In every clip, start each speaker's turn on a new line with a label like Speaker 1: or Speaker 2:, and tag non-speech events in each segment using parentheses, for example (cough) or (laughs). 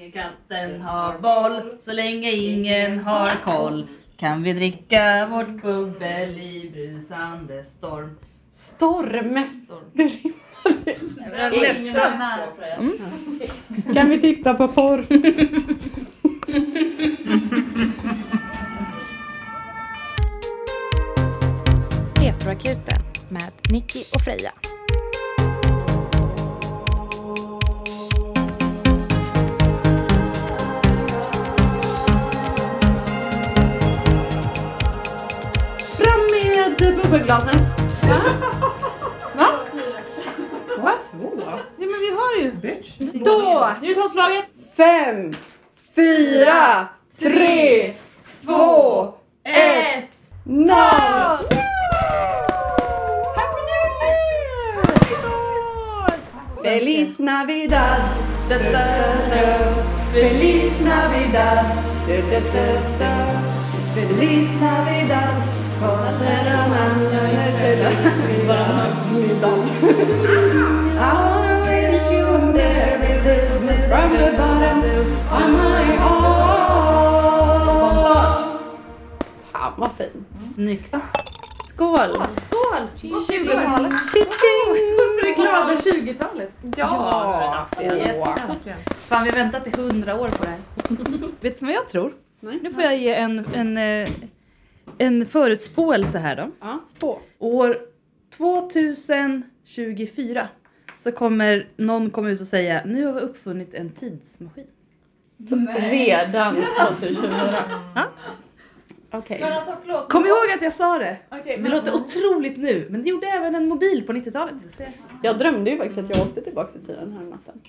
Speaker 1: länge katten har boll, så länge ingen har koll kan vi dricka vårt bubbel i brusande storm.
Speaker 2: Storm.
Speaker 1: storm. Jag är ledsen. Mm. (laughs)
Speaker 2: Kan vi titta på porr? (laughs)
Speaker 3: Petroakuten med Nicky och Freja.
Speaker 2: Bubbelglasen. Va? Va?
Speaker 1: What?
Speaker 2: Ja men vi har ju.
Speaker 1: Bitch.
Speaker 2: Då!
Speaker 1: Nyhetshållslaget!
Speaker 2: Fem, fyra, tre, två,
Speaker 1: ett,
Speaker 2: noll! Happy New Year! Feliz Navidad! Da, da, da. Feliz Navidad! Da, da, da, da. Feliz Navidad! Conocer un año de felicidad. I wanna wish you a Merry Christmas from the bottom of my heart. Fan vad fint.
Speaker 1: Snyggt.
Speaker 2: Skål!
Speaker 1: Skål! 20-talet.
Speaker 2: Tji-tjing!
Speaker 1: Skål för det glada 20-talet.
Speaker 2: Ja!
Speaker 1: Yes, äntligen. Fan, vi har väntat i 100 år på det här. Vet du vad jag tror?
Speaker 2: Nej.
Speaker 1: Nu får jag ge en, en, eh, en förutspåelse här då.
Speaker 2: Ja, spå.
Speaker 1: År 2024 så kommer någon komma ut och säga nu har vi uppfunnit en tidsmaskin.
Speaker 2: Redan (laughs) 2024.
Speaker 1: Ja.
Speaker 2: Okej.
Speaker 4: alltså förlåt.
Speaker 1: Kom ihåg att jag sa det!
Speaker 4: Okej,
Speaker 1: Det
Speaker 4: men-
Speaker 1: låter otroligt nu, men det gjorde även en mobil på 90-talet.
Speaker 2: Jag drömde ju faktiskt att jag åkte tillbaka i tiden här natten.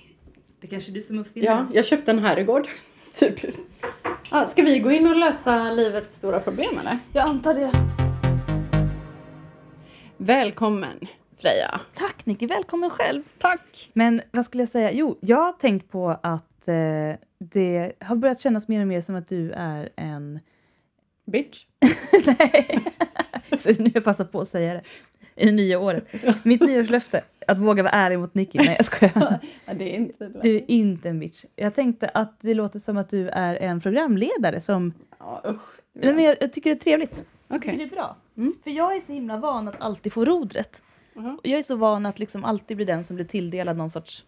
Speaker 1: Det kanske är du som uppfinner
Speaker 2: Ja, jag köpte en herrgård. (laughs) Typiskt. Ja, ska vi gå in och lösa livets stora problem eller?
Speaker 1: Jag antar det.
Speaker 2: Välkommen Freja.
Speaker 1: Tack Nicky, välkommen själv.
Speaker 2: Tack.
Speaker 1: Men vad skulle jag säga? Jo, jag har tänkt på att eh, det har börjat kännas mer och mer som att du är en...
Speaker 2: Bitch. (laughs)
Speaker 1: Nej, så nu jag passar på att säga det. I nya året. Mitt nyårslöfte, att våga vara ärlig mot Nicky. Nej jag skojar. (laughs)
Speaker 2: Ja, det är inte lätt.
Speaker 1: Du är inte en bitch. Jag tänkte att det låter som att du är en programledare som...
Speaker 2: Ja, usch.
Speaker 1: Nej, men jag, jag tycker det är trevligt. Tycker det är bra.
Speaker 2: Mm.
Speaker 1: För jag är så himla van att alltid få rodret. Och jag är så van att liksom alltid bli den som blir tilldelad någon sorts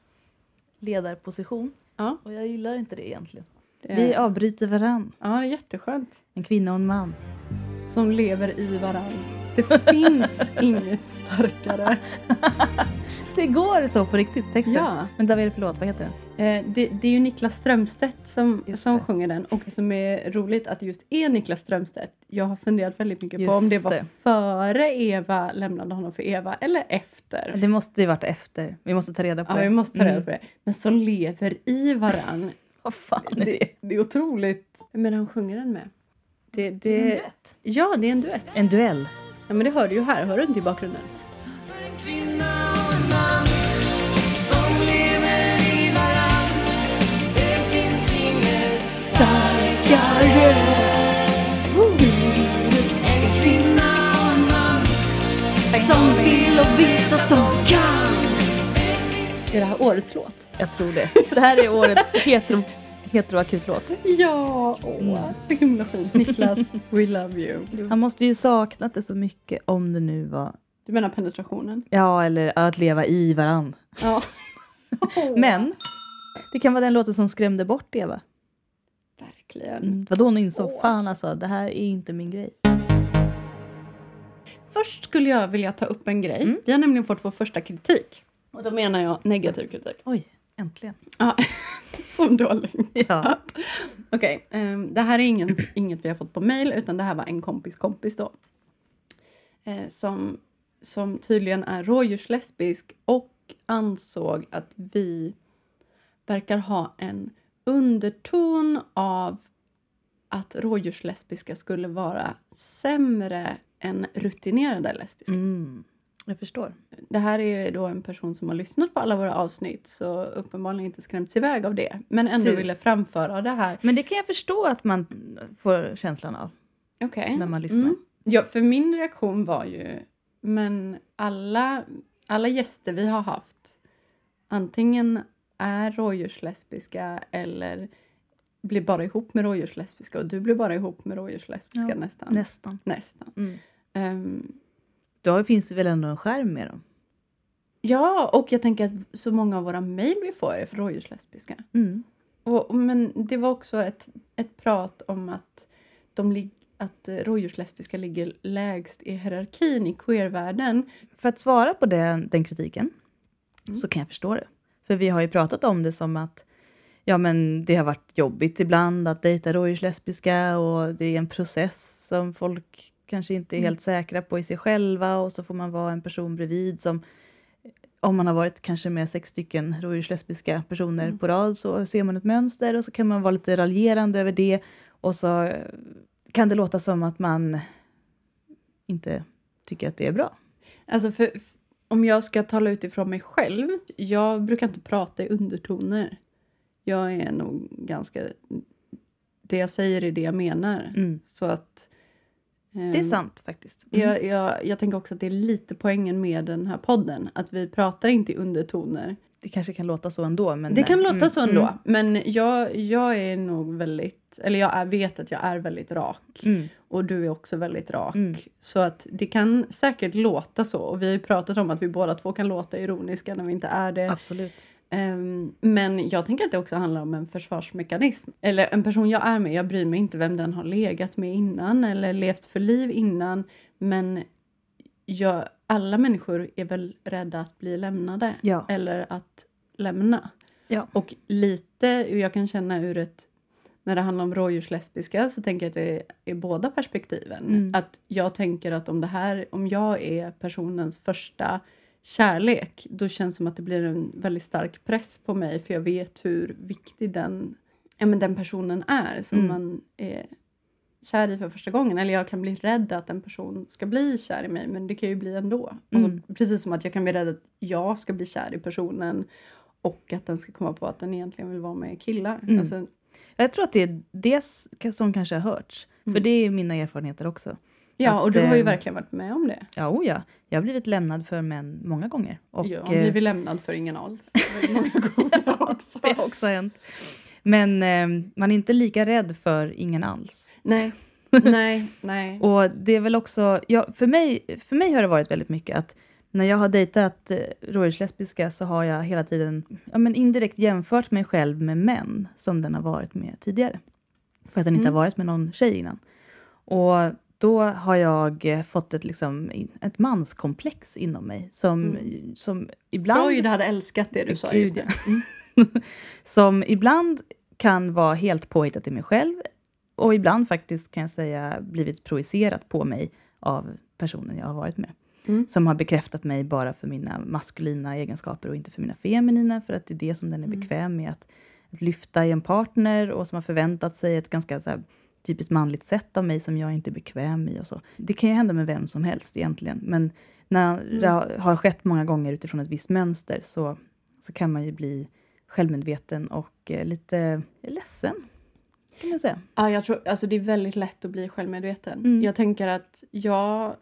Speaker 1: ledarposition.
Speaker 2: Ja,
Speaker 1: Och jag gillar inte det egentligen.
Speaker 2: det
Speaker 1: Vi
Speaker 2: är,
Speaker 1: avbryter varann.
Speaker 2: ja, det är jätteskönt.
Speaker 1: En kvinna och en man.
Speaker 2: Som lever i varann. Det finns inget starkare. (laughs)
Speaker 1: Det går så på riktigt, texten.
Speaker 2: Ja.
Speaker 1: Men vad är det för låt? Vad heter den?
Speaker 2: Eh, det, det är ju Niklas Strömstedt som,
Speaker 1: Just
Speaker 2: som
Speaker 1: det.
Speaker 2: sjunger den och det som är roligt att det just är Niklas Strömstedt. Jag har funderat väldigt mycket på
Speaker 1: Just
Speaker 2: om det var
Speaker 1: det.
Speaker 2: före Eva lämnade honom för Eva eller efter.
Speaker 1: Det måste ju varit efter. Vi måste ta reda på
Speaker 2: Ja,
Speaker 1: det.
Speaker 2: vi måste ta reda
Speaker 1: Mm.
Speaker 2: på det. Men som lever i varann. (laughs)
Speaker 1: Vad fan är det?
Speaker 2: Det, det är otroligt. Men han sjunger den med. Det, det, ja, det är en duett.
Speaker 1: En duell.
Speaker 2: Ja, men det hör du ju här. Hör du inte i bakgrunden?
Speaker 5: kvinna och en man som lever i varann. Det finns inget starkare. En kvinna och en man som vill och vet att de kan.
Speaker 2: Är det här årets låt?
Speaker 1: Jag tror det. Det här är årets hetero, heteroakutlåt.
Speaker 2: Ja, åh, så himla fint. Niklas, we love you.
Speaker 1: Han måste ju saknat det så mycket om det nu var...
Speaker 2: Du menar penetrationen?
Speaker 1: Ja, eller att leva i varann.
Speaker 2: Ja. (laughs)
Speaker 1: Men det kan vara den låten som skrämde bort Eva.
Speaker 2: Verkligen.
Speaker 1: Mm. Vad då hon insåg,
Speaker 2: Åh.
Speaker 1: fan alltså, det här är inte min grej.
Speaker 2: Först skulle jag vilja ta upp en grej.
Speaker 1: Mm.
Speaker 2: Vi har nämligen fått vår första kritik. Och då menar jag negativ kritik.
Speaker 1: Oj, äntligen.
Speaker 2: Ja, (laughs) som dålig.
Speaker 1: Ja.
Speaker 2: Okej, ehm, det här är ingen, inget vi har fått på mail utan det här var en kompis kompis då. Eh, som, som tydligen är rådjurslesbisk och ansåg att vi verkar ha en underton av att rådjurslesbiska skulle vara sämre än rutinerade lesbiska.
Speaker 1: Mm. Jag förstår.
Speaker 2: Det här är ju då en person som har lyssnat på alla våra avsnitt så uppenbarligen inte skrämts iväg av det. Men ändå
Speaker 1: Tur.
Speaker 2: ville framföra det här.
Speaker 1: Men det kan jag förstå att man får känslan av
Speaker 2: Okej.
Speaker 1: när man lyssnar.
Speaker 2: Mm. Ja, för min reaktion var ju, men alla, alla gäster vi har haft, antingen är rådjurslesbiska eller blir bara ihop med rådjurslesbiska och du blir bara ihop med rådjurslesbiska
Speaker 1: Ja,
Speaker 2: nästan.
Speaker 1: Nästan.
Speaker 2: nästan.
Speaker 1: Mm.
Speaker 2: Ehm,
Speaker 1: Då finns det väl ändå en skärm med dem?
Speaker 2: ja, och jag tänker att så många av våra mejl vi får är för rådjurslesbiska.
Speaker 1: Mm.
Speaker 2: Och, men det var också ett, ett prat om att, de att rådjurslesbiska ligger lägst i hierarkin i queervärlden.
Speaker 1: För att svara på den, den kritiken
Speaker 2: Mm.
Speaker 1: så kan jag förstå det. För vi har ju pratat om det som att ja, men det har varit jobbigt ibland att dejta rådjurslesbiska och det är en process som folk kanske inte är
Speaker 2: Mm.
Speaker 1: helt säkra på i sig själva och så får man vara en person bredvid som om man har varit kanske med sex stycken rådjurslesbiska personer
Speaker 2: Mm.
Speaker 1: på rad så ser man ett mönster och så kan man vara lite raljerande över det och så eh, kan det låta som att man inte tycker att det är bra.
Speaker 2: Alltså för, om jag ska tala utifrån mig själv, jag brukar inte prata i undertoner. Jag är nog ganska... Det jag säger är det jag menar.
Speaker 1: Mm.
Speaker 2: Så att...
Speaker 1: Det är
Speaker 2: ehm,
Speaker 1: sant faktiskt. Mm.
Speaker 2: Jag, jag, jag tänker också att det är lite poängen med den här podden. Att vi pratar inte i undertoner.
Speaker 1: Det kanske kan låta så ändå. Men
Speaker 2: Det kan
Speaker 1: nej.
Speaker 2: låta
Speaker 1: Mm,
Speaker 2: så ändå.
Speaker 1: mm,
Speaker 2: Men jag, jag är nog väldigt... Eller jag är, vet att jag är väldigt rak.
Speaker 1: Mm.
Speaker 2: Och du är också väldigt rak.
Speaker 1: Mm.
Speaker 2: Så att det kan säkert låta så. Och vi har ju pratat om att vi båda två kan låta ironiska när vi inte är det.
Speaker 1: Absolut.
Speaker 2: Ehm, men jag tänker att det också handlar om en försvarsmekanism. Eller en person jag är med, jag bryr mig inte vem den har legat med innan eller levt för liv innan. Men jag, alla människor är väl rädda att bli lämnade.
Speaker 1: Ja.
Speaker 2: Eller att lämna.
Speaker 1: Ja.
Speaker 2: Och lite, jag kan känna ur ett när det handlar om rådjurslesbiska så tänker jag att det är, är båda perspektiven.
Speaker 1: Mm.
Speaker 2: Att jag tänker att om det här, om jag är personens första kärlek, då känns det som att det blir en väldigt stark press på mig för jag vet hur viktig den, ja, men den personen är som
Speaker 1: Mm.
Speaker 2: man är kär i för första gången. Eller jag kan bli rädd att en person ska bli kär i mig, men det kan ju bli ändå.
Speaker 1: Mm.
Speaker 2: Alltså, precis som att jag kan bli rädd att jag ska bli kär i personen och att den ska komma på att den egentligen vill vara med killar.
Speaker 1: Mm.
Speaker 2: Alltså,
Speaker 1: Jag tror att det är det som kanske har hörts. För
Speaker 2: Mm.
Speaker 1: det är mina erfarenheter också.
Speaker 2: Ja,
Speaker 1: Att,
Speaker 2: och du har ju
Speaker 1: eh,
Speaker 2: verkligen varit med om det.
Speaker 1: Ja, oh ja. Jag har blivit lämnad för män många gånger. Och,
Speaker 2: har
Speaker 1: eh,
Speaker 2: blivit lämnad för ingen alls. många gånger (laughs) också.
Speaker 1: det har också hänt. Men eh, man är inte lika rädd för ingen alls.
Speaker 2: Nej, (laughs) nej, nej.
Speaker 1: Och det är väl också, ja, för, mig, för mig har det varit väldigt mycket att när jag har dejtat eh, rådjurslesbiska så har jag hela tiden ja, men indirekt jämfört mig själv med män som den har varit med tidigare. För att den inte
Speaker 2: Mm.
Speaker 1: har varit med någon tjej innan. Och då har jag eh, fått ett, liksom, ett manskomplex inom mig som, som ibland...
Speaker 2: Freud hade älskat det du sa
Speaker 1: Gud,
Speaker 2: just nu. Mm. (laughs)
Speaker 1: som ibland kan vara helt påhittat i mig själv och ibland faktiskt kan jag säga blivit projicerat på mig av personen jag har varit med.
Speaker 2: Mm.
Speaker 1: Som har bekräftat mig bara för mina maskulina egenskaper och inte för mina feminina för att det är det som den är
Speaker 2: Mm.
Speaker 1: bekväm med att, att lyfta i en partner och som har förväntat sig ett ganska så här, typiskt manligt sätt av mig som jag inte är bekväm i och så. Det kan ju hända med vem som helst egentligen men när
Speaker 2: Mm.
Speaker 1: det har- skett många gånger utifrån ett visst mönster så, så kan man ju bli självmedveten och eh, lite ledsen. Kan man säga.
Speaker 2: Ja, jag tror, alltså det är väldigt lätt att bli självmedveten.
Speaker 1: Mm.
Speaker 2: Jag tänker att jag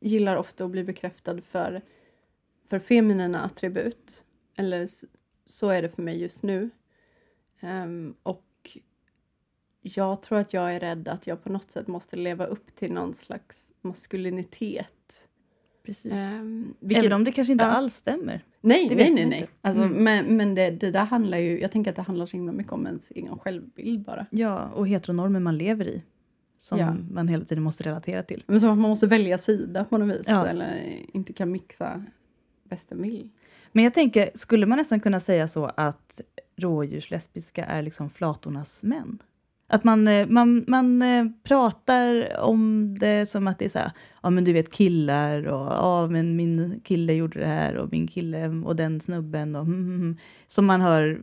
Speaker 2: gillar ofta att bli bekräftad för, för feminina attribut. Eller så är det för mig just nu. Ehm, och jag tror att jag är rädd att jag på något sätt måste leva upp till någon slags maskulinitet.
Speaker 1: Precis.
Speaker 2: Ehm, vilket-
Speaker 1: Även om det kanske inte
Speaker 2: ja.
Speaker 1: alls stämmer.
Speaker 2: Nej,
Speaker 1: Det
Speaker 2: nej, nej. nej. Alltså,
Speaker 1: Mm.
Speaker 2: Men, men det, det där handlar ju, jag tänker att det handlar så himla mycket om ens egen självbild bara.
Speaker 1: Ja, och heteronormer man lever i. Som
Speaker 2: Ja.
Speaker 1: man hela tiden måste relatera till.
Speaker 2: Men som att man måste välja sida på något vis.
Speaker 1: Ja.
Speaker 2: Eller inte kan mixa bäst den vill.
Speaker 1: Men jag tänker, skulle man nästan kunna säga så att rådjurslesbiska är liksom flatornas män? Att man, eh, man, man eh, pratar om det som att det är så här, ja men du vet killar och ja men min kille gjorde det här och min kille och den snubben och mm, mm, mm. Som man hör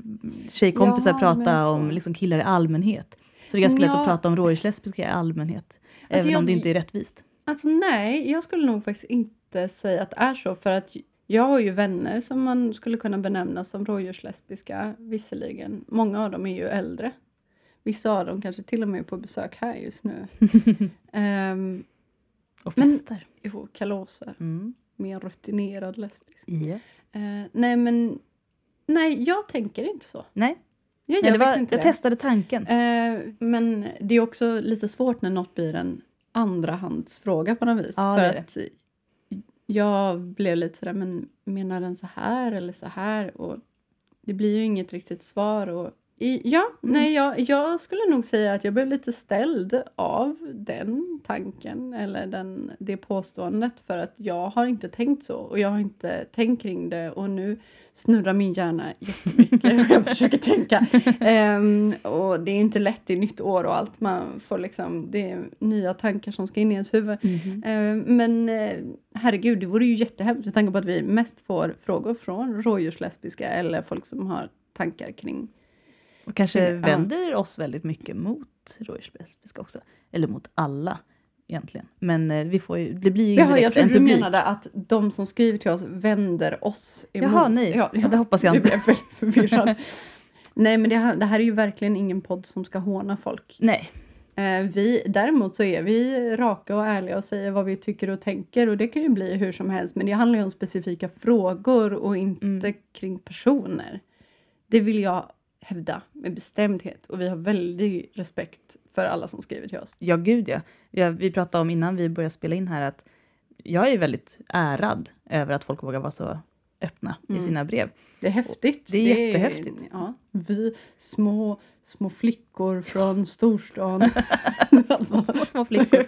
Speaker 1: tjejkompisar
Speaker 2: Ja, men
Speaker 1: prata om liksom killar i allmänhet. Så det är ganska lätt
Speaker 2: Ja.
Speaker 1: att prata om rådjurslesbiska i allmänhet.
Speaker 2: Alltså,
Speaker 1: även om
Speaker 2: jag-
Speaker 1: det inte är rättvist.
Speaker 2: Alltså nej, jag skulle nog faktiskt inte säga att det är så. För att jag har ju vänner som man skulle kunna benämna som rådjurslesbiska, visserligen. Många av dem är ju äldre. Vissa av dem kanske till och med är på besök här just nu. um, (laughs)
Speaker 1: Och
Speaker 2: Men-
Speaker 1: festar.
Speaker 2: jo, kalaser.
Speaker 1: Mm.
Speaker 2: Mer rutinerad lesbisk.
Speaker 1: Ja.
Speaker 2: Eh, nej men nej, jag tänker inte så.
Speaker 1: Nej,
Speaker 2: Jag
Speaker 1: Nej det var, jag
Speaker 2: det.
Speaker 1: testade tanken.
Speaker 2: Eh, men det är också lite svårt när något blir en andrahandsfråga på något vis.
Speaker 1: Ja,
Speaker 2: för att jag blev lite sådär, men menar den så här eller så här? Och det blir ju inget riktigt svar. Och i, ja,
Speaker 1: Mm.
Speaker 2: nej, jag, jag skulle nog säga att jag blev lite ställd av den tanken eller den, det påståendet för att jag har inte tänkt så och jag har inte tänkt kring det och nu snurrar min hjärna jättemycket och jag försöker tänka. (laughs) Ehm, och det är inte lätt i nytt år och allt. Man får liksom, det är nya tankar som ska in i ens huvud.
Speaker 1: Mhm.
Speaker 2: Ehm, men eh, herregud, det vore ju jättehemskt med tanke på att vi mest får frågor från rådjurslesbiska eller folk som har tankar kring
Speaker 1: kanske
Speaker 2: Ja.
Speaker 1: vänder oss väldigt mycket mot rådjurslesbiska också. Eller mot alla egentligen. Men eh, vi får ju, det blir ju
Speaker 2: Jaha,
Speaker 1: direkt
Speaker 2: jag trodde du menade att de som skriver till oss vänder oss emot.
Speaker 1: Jaha, nej. Ja, det hoppas jag inte.
Speaker 2: jag förvirrad. (laughs) nej, men det här, det här är ju verkligen ingen podd som ska håna folk.
Speaker 1: Nej,
Speaker 2: Eh, vi, däremot så är vi raka och ärliga och säger vad vi tycker och tänker och det kan ju bli hur som helst men det handlar ju om specifika frågor och inte
Speaker 1: Mm.
Speaker 2: kring personer. Det vill jag hävda med bestämdhet och vi har väldigt respekt för alla som skriver till oss.
Speaker 1: ja gud ja. ja. Vi pratade om innan vi började spela in här att jag är väldigt ärad över att folk vågar vara så öppna i
Speaker 2: Mm.
Speaker 1: sina brev.
Speaker 2: Det är häftigt.
Speaker 1: Det är jättehäftigt.
Speaker 2: Ja, vi små, små flickor från (laughs) storstan.
Speaker 1: små, små, små flickor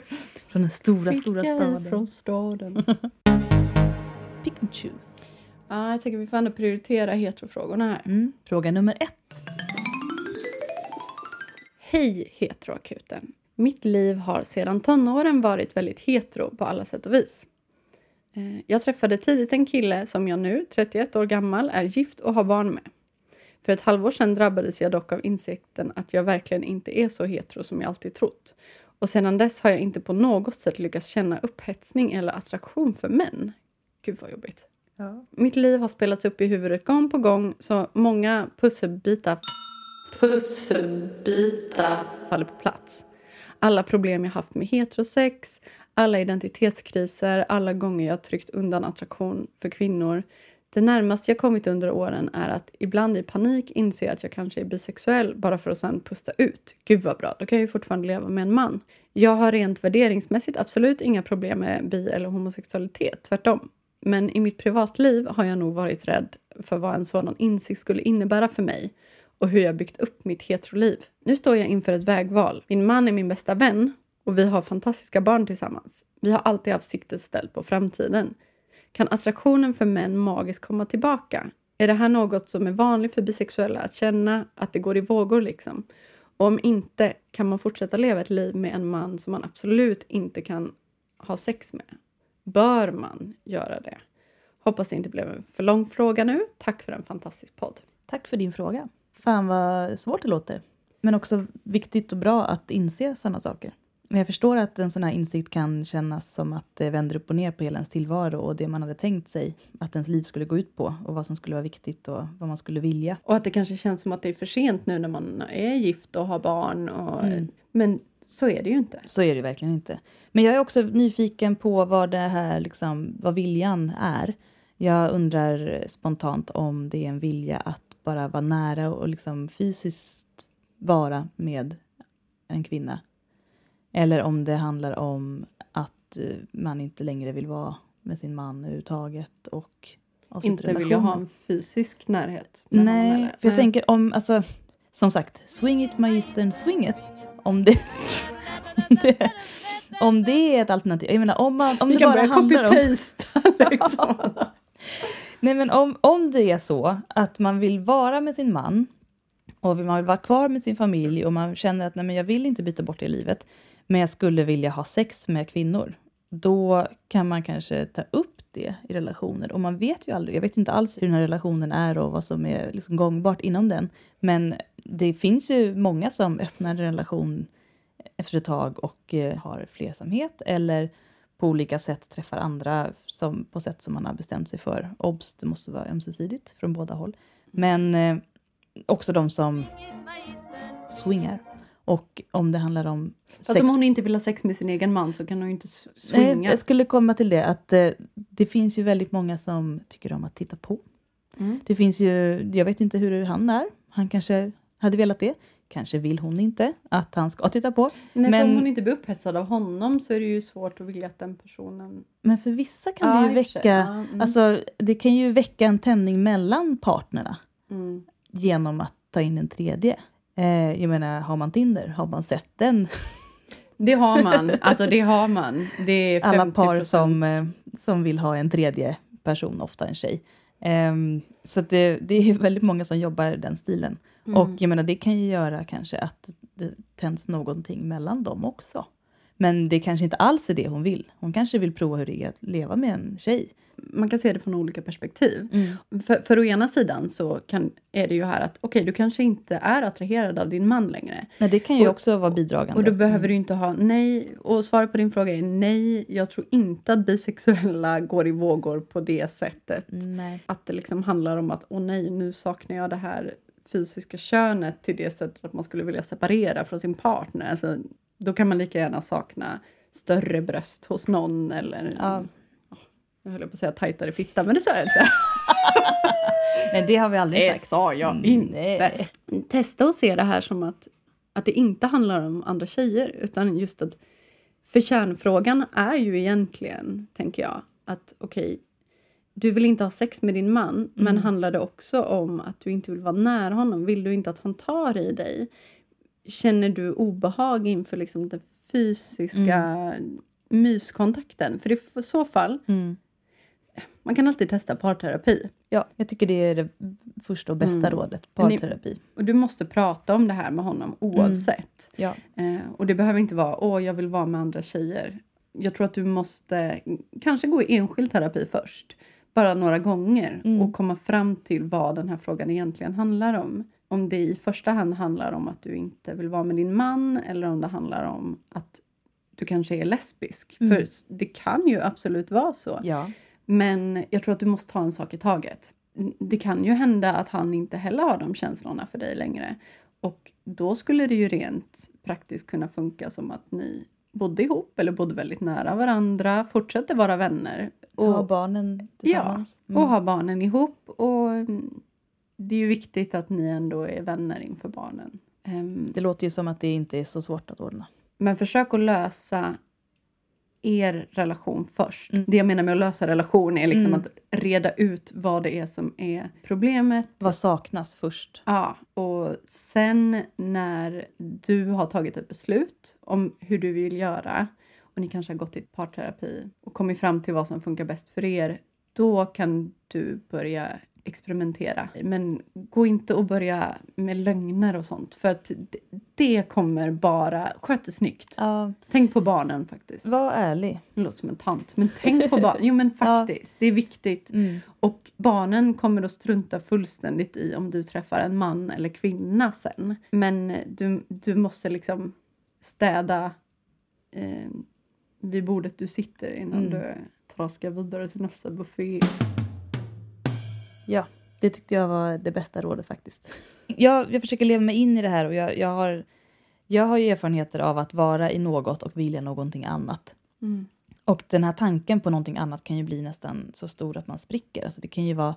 Speaker 1: från den stora, stora
Speaker 2: Flickor
Speaker 1: staden.
Speaker 2: från staden. (laughs)
Speaker 1: Pick and choose.
Speaker 2: Ja, jag tänker vi får ändå prioritera heterofrågorna här.
Speaker 1: Mm. Fråga nummer ett.
Speaker 2: Hej heteroakuten. Mitt liv har sedan tonåren varit väldigt hetero på alla sätt och vis. Eh, Jag träffade tidigt en kille som jag nu, 31 år gammal, är gift och har barn med. För ett halvår sedan drabbades jag dock av insikten att jag verkligen inte är så hetero som jag alltid trott. Och sedan dess har jag inte på något sätt lyckats känna upphetsning eller attraktion för män. Gud vad jobbigt.
Speaker 1: Ja.
Speaker 2: Mitt liv har spelats upp i huvudet gång på gång så många pusselbitar pusselbitar faller på plats. Alla problem jag haft med heterosex, alla identitetskriser, alla gånger jag tryckt undan attraktion för kvinnor. Det närmaste jag kommit under åren är att ibland i panik inse att jag kanske är bisexuell bara för att sen pusta ut. Gud vad bra, då kan jag ju fortfarande leva med en man. Jag har rent värderingsmässigt absolut inga problem med bi eller homosexualitet, tvärtom. Men i mitt privatliv har jag nog varit rädd för vad en sådan insikt skulle innebära för mig och hur jag byggt upp mitt heteroliv. Nu står jag inför ett vägval. Min man är min bästa vän och vi har fantastiska barn tillsammans. Vi har alltid haft siktet ställt på framtiden. Kan attraktionen för män magiskt komma tillbaka? Är det här något som är vanligt för bisexuella att känna att det går i vågor liksom? Och om inte, kan man fortsätta leva ett liv med en man som man absolut inte kan ha sex med? Bör man göra det? Hoppas det inte blev en för lång fråga nu. Tack för en fantastisk podd.
Speaker 1: Tack för din fråga. Fan vad svårt det låter. Men också viktigt och bra att inse sådana saker. Men jag förstår att en sån här insikt kan kännas som att det vänder upp och ner på hela ens tillvaro och det man hade tänkt sig att ens liv skulle gå ut på och vad som skulle vara viktigt och vad man skulle vilja.
Speaker 2: Och att det kanske känns som att det är för sent nu när man är gift och har barn. Och,
Speaker 1: Mm.
Speaker 2: Men så är det ju inte.
Speaker 1: Så är det verkligen inte. Men jag är också nyfiken på vad det här, liksom, vad viljan är. Jag undrar spontant om det är en vilja att bara vara nära och liksom fysiskt vara med en kvinna. Eller om det handlar om att eh, man inte längre vill vara med sin man överhuvudtaget och
Speaker 2: Inte vill jag ha en fysisk närhet.
Speaker 1: Nej, för jag tänker om, alltså, som sagt, swing it magistern, swing it. Om det, (laughs) om det, om det är ett alternativ. Jag menar, om, man, om
Speaker 2: Vi
Speaker 1: det
Speaker 2: kan
Speaker 1: bara
Speaker 2: börja
Speaker 1: handlar om... (laughs)
Speaker 2: liksom.
Speaker 1: Nej, men om, om det är så att man vill vara med sin man och man vill vara kvar med sin familj och man känner att nej, men jag vill inte byta bort det i livet, men jag skulle vilja ha sex med kvinnor, då kan man kanske ta upp det i relationer. Och man vet ju aldrig, jag vet inte alls hur den här relationen är och vad som är liksom gångbart inom den. Men det finns ju många som öppnar en relation efter ett tag och eh, har flersamhet eller på olika sätt träffar andra som, på sätt som man har bestämt sig för. Obs, det måste vara ömsesidigt från båda håll. Men eh, också de som swingar. Och om det handlar om
Speaker 2: Fast om hon inte vill ha sex med sin egen man så kan hon ju inte
Speaker 1: Nej,
Speaker 2: swinga.
Speaker 1: jag skulle komma till det att eh, det finns ju väldigt många som tycker om att titta på.
Speaker 2: Mm.
Speaker 1: Det finns ju, jag vet inte hur han är. Han kanske hade velat det. Kanske vill hon inte att han ska titta på.
Speaker 2: Nej,
Speaker 1: Men-
Speaker 2: om hon inte blir upphetsad av honom så är det ju svårt att vilja att den personen...
Speaker 1: Men för vissa kan
Speaker 2: Ja,
Speaker 1: det ju väcka,
Speaker 2: Ja, mm.
Speaker 1: alltså det kan ju väcka en tändning mellan partnerna
Speaker 2: Mm.
Speaker 1: genom att ta in en tredje. Eh, jag menar, har man Tinder, har man sett den? (laughs)
Speaker 2: Det har man. Alltså det har man. Det är 50%.
Speaker 1: Alla par som, eh, som vill ha en tredje person, ofta en tjej. Ehm, så det, det är väldigt många som jobbar den stilen.
Speaker 2: Mm.
Speaker 1: Och jag menar, det kan ju göra kanske att det tänds någonting mellan dem också. Men det kanske inte alls är det hon vill. Hon kanske vill prova hur det är att leva med en tjej.
Speaker 2: Man kan se det från olika perspektiv. För, för å ena sidan så kan, är det ju här att okej, du kanske inte är attraherad av din man längre.
Speaker 1: Men det kan ju
Speaker 2: Och-
Speaker 1: också vara bidragande.
Speaker 2: Och då behöver du inte ha nej. Och svaret på din fråga är nej. Jag tror inte att bisexuella går i vågor på det sättet.
Speaker 1: Nej.
Speaker 2: Att det liksom handlar om att åh nej, nu saknar jag det här fysiska könet till det sättet att man skulle vilja separera från sin partner. Alltså, då kan man lika gärna sakna större bröst hos någon eller
Speaker 1: Ja.
Speaker 2: jag höll på att säga tajtare fitta, men det sa jag inte. (laughs)
Speaker 1: Nej, det har vi aldrig
Speaker 2: Det
Speaker 1: sagt.
Speaker 2: sa jag
Speaker 1: Mm,
Speaker 2: inte.
Speaker 1: nej.
Speaker 2: Testa att se det här som att, att det inte handlar om andra tjejer, utan just att... För kärnfrågan är ju egentligen, tänker jag, att okej, du vill inte ha sex med din man, men handlar det också om att du inte vill vara nära honom? Vill du inte att han tar i dig? Känner du obehag inför liksom den fysiska myskontakten? För i så fall,
Speaker 1: Mm.
Speaker 2: man kan alltid testa parterapi.
Speaker 1: Ja, jag tycker det är det första och bästa
Speaker 2: Mm.
Speaker 1: rådet.
Speaker 2: Men ni-
Speaker 1: Parterapi.
Speaker 2: Och du måste prata om det här med honom oavsett.
Speaker 1: Ja.
Speaker 2: Eh, och det behöver inte vara åh, jag vill vara med andra tjejer. Jag tror att du måste kanske gå i enskild terapi först. Bara några gånger.
Speaker 1: Mm.
Speaker 2: Och komma fram till vad den här frågan egentligen handlar om. Om det i första hand handlar om att du inte vill vara med din man. Eller om det handlar om att du kanske är lesbisk.
Speaker 1: Mm.
Speaker 2: För det kan ju absolut vara så.
Speaker 1: ja.
Speaker 2: Men jag tror att du måste ta en sak i taget. Det kan ju hända att han inte heller har de känslorna för dig längre. Och då skulle det ju rent praktiskt kunna funka som att ni bodde ihop eller bodde väldigt nära varandra, fortsätter vara vänner. Och,
Speaker 1: ha barnen tillsammans. Mm.
Speaker 2: och ha barnen ihop. Och mm, det är ju viktigt att ni ändå är vänner inför barnen. Ehm,
Speaker 1: Det låter ju som att det inte är så svårt att ordna.
Speaker 2: men försök att lösa er relation först.
Speaker 1: Mm.
Speaker 2: Det jag menar med att lösa relation är liksom
Speaker 1: Mm.
Speaker 2: att reda ut vad det är som är problemet.
Speaker 1: Vad saknas först?
Speaker 2: Ja, och sen när du har tagit ett beslut om hur du vill göra och ni kanske har gått i parterapi och kommit fram till vad som funkar bäst för er, då kan du börja experimentera. Men gå inte och börja med lögner och sånt för att det- kommer bara... Sköt det snyggt.
Speaker 1: Ja,
Speaker 2: Tänk på barnen faktiskt.
Speaker 1: var ärlig.
Speaker 2: Det låter som en tant, men tänk på barnen. Jo men (laughs) faktiskt, det är viktigt.
Speaker 1: Mm.
Speaker 2: Och barnen kommer att strunta fullständigt i om du träffar en man eller kvinna sen. Men du, du måste liksom städa eh, vid bordet du sitter innan
Speaker 1: Mm.
Speaker 2: du traskar vidare till nästa buffé.
Speaker 1: Ja, det tyckte jag var det bästa rådet faktiskt. (laughs) Jag, jag försöker leva mig in i det här och jag, jag, har, jag har ju erfarenheter av att vara i något och vilja någonting annat.
Speaker 2: Mm.
Speaker 1: Och den här tanken på någonting annat kan ju bli nästan så stor att man spricker. Alltså det kan ju vara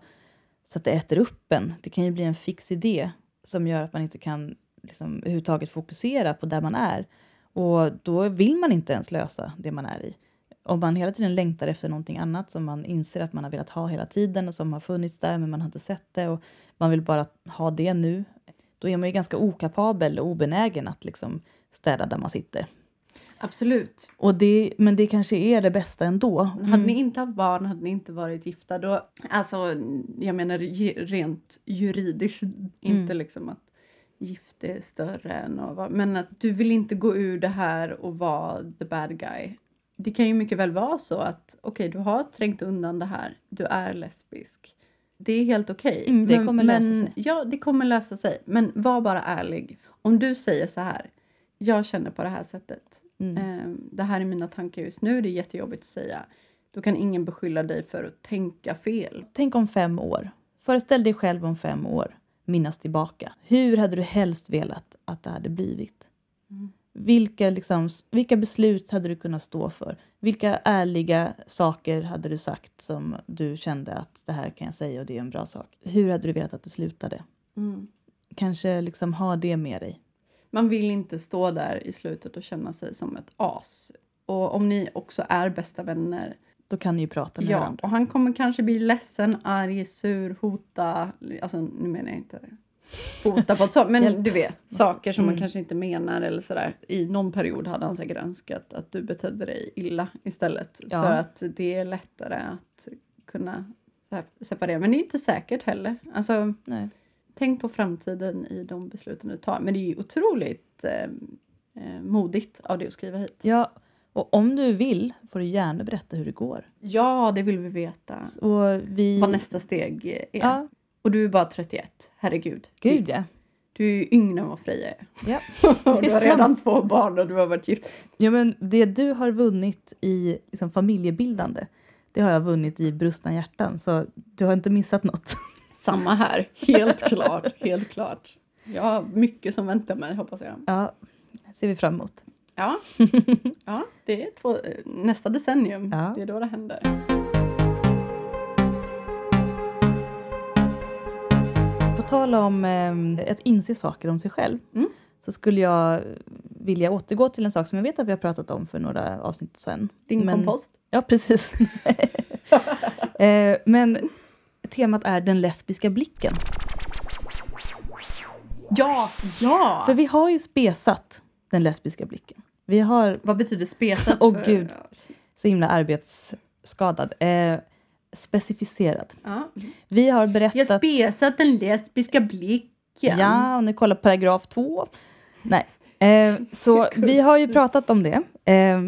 Speaker 1: så att det äter upp en. Det kan ju bli en fix idé som gör att man inte kan liksom, överhuvudtaget fokusera på där man är. Och då vill man inte ens lösa det man är i. Om man hela tiden längtar efter någonting annat som man inser att man har velat ha hela tiden och som har funnits där men man har inte sett det och man vill bara ha det nu. Då är man ju ganska okapabel och obenägen att liksom städa där man sitter.
Speaker 2: Absolut.
Speaker 1: Och det, men det kanske är det bästa ändå.
Speaker 2: Hade ni inte haft barn, hade ni inte varit gifta, då... Alltså, jag menar rent juridiskt, inte liksom att gift är större än att vara... Men att du vill inte gå ur det här och vara the bad guy. Det kan ju mycket väl vara så att okej, du har trängt undan det här, du är lesbisk. Det är helt okej.
Speaker 1: Mm, det
Speaker 2: Men-
Speaker 1: kommer lösa
Speaker 2: men,
Speaker 1: sig.
Speaker 2: Ja, det kommer lösa sig. Men var bara ärlig. Om du säger så här, jag känner på det här sättet.
Speaker 1: Mm.
Speaker 2: Eh, det här är mina tankar just nu, det är jättejobbigt att säga. Då kan ingen beskylla dig för att tänka fel.
Speaker 1: Tänk om fem år. Föreställ dig själv om fem år. Minnas tillbaka. Hur hade du helst velat att det hade blivit? Vilka, liksom, vilka beslut hade du kunnat stå för? Vilka ärliga saker hade du sagt som du kände att det här kan jag säga och det är en bra sak? Hur hade du velat att det slutade?
Speaker 2: Mm.
Speaker 1: Kanske liksom ha det med dig.
Speaker 2: Man vill inte stå där i slutet och känna sig som ett as. Och om ni också är bästa vänner,
Speaker 1: Då kan ni ju prata med
Speaker 2: ja,
Speaker 1: varandra.
Speaker 2: och han kommer kanske bli ledsen, arg, sur, hota. Alltså nu menar jag inte hota på ett sånt, men (laughs) du vet, saker som man
Speaker 1: Mm.
Speaker 2: kanske inte menar eller sådär. I någon period hade han säkert önskat att du betedde dig illa istället.
Speaker 1: Ja.
Speaker 2: För att det är lättare att kunna se- separera. Men det är inte säkert heller. Alltså,
Speaker 1: Nej.
Speaker 2: Tänk på framtiden i de besluten du tar. Men det är ju otroligt eh, eh, modigt av dig att skriva hit.
Speaker 1: Ja, och om du vill får du gärna berätta hur det går.
Speaker 2: Ja, det vill vi veta.
Speaker 1: Och vi...
Speaker 2: Vad nästa steg är.
Speaker 1: Ja,
Speaker 2: Och du är bara 31. Herregud.
Speaker 1: gud ja.
Speaker 2: Du är ju yngre än vad Freja är.
Speaker 1: ja. (laughs) Det
Speaker 2: du har redan
Speaker 1: sant.
Speaker 2: två barn och du har varit gift.
Speaker 1: Ja, men det du har vunnit i liksom, familjebildande, det har jag vunnit i brustna hjärtan. Så du har inte missat något. (laughs)
Speaker 2: Samma här. Helt klart. Helt klart. Jag har mycket som väntar mig, hoppas jag.
Speaker 1: Ja, ser vi fram emot.
Speaker 2: Ja, (laughs) ja det är två, nästa decennium.
Speaker 1: Ja.
Speaker 2: Det är då det händer.
Speaker 1: På tal om eh, att inse saker om sig själv
Speaker 2: Mm.
Speaker 1: så skulle jag vilja återgå till en sak som jag vet att vi har pratat om för några avsnitt sedan.
Speaker 2: Din
Speaker 1: Men-
Speaker 2: kompost.
Speaker 1: Ja, precis. (laughs) eh, men temat är den lesbiska blicken.
Speaker 2: Ja, ja!
Speaker 1: För vi har ju spesat den lesbiska blicken. Vi har
Speaker 2: Vad betyder spesat?
Speaker 1: Åh,
Speaker 2: för-
Speaker 1: gud. så himla arbetsskadad. Eh, specificerad.
Speaker 2: Ja.
Speaker 1: Vi har
Speaker 2: Jag
Speaker 1: berättat...
Speaker 2: spesat den lesbiska blicken.
Speaker 1: Ja, om ni kollar paragraf två. Nej. Eh, så (laughs) vi har ju pratat om det. Eh,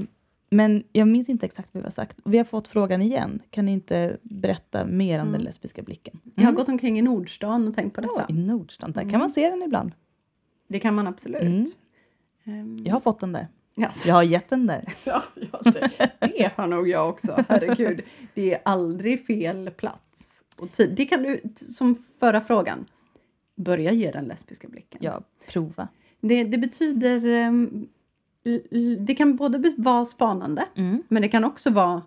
Speaker 1: men jag minns inte exakt vad vi har sagt. Vi har fått frågan igen. Kan ni inte berätta mer om
Speaker 2: Mm.
Speaker 1: den lesbiska blicken?
Speaker 2: Jag har gått omkring i Nordstan och tänkt på detta.
Speaker 1: Ja, I Nordstan, där
Speaker 2: Mm.
Speaker 1: kan man se den ibland.
Speaker 2: Det kan man absolut.
Speaker 1: Mm.
Speaker 2: Ehm,
Speaker 1: Jag har fått den där.
Speaker 2: Alltså,
Speaker 1: Jag har gett den där. (laughs)
Speaker 2: ja, ja, det, det har nog jag också. Herregud. Det är aldrig fel plats och tid. Det kan du, som förra frågan, börja ge den lesbiska blicken.
Speaker 1: Ja, prova.
Speaker 2: Det, det betyder... ehm, det kan både vara spanande,
Speaker 1: Mm.
Speaker 2: men det kan också vara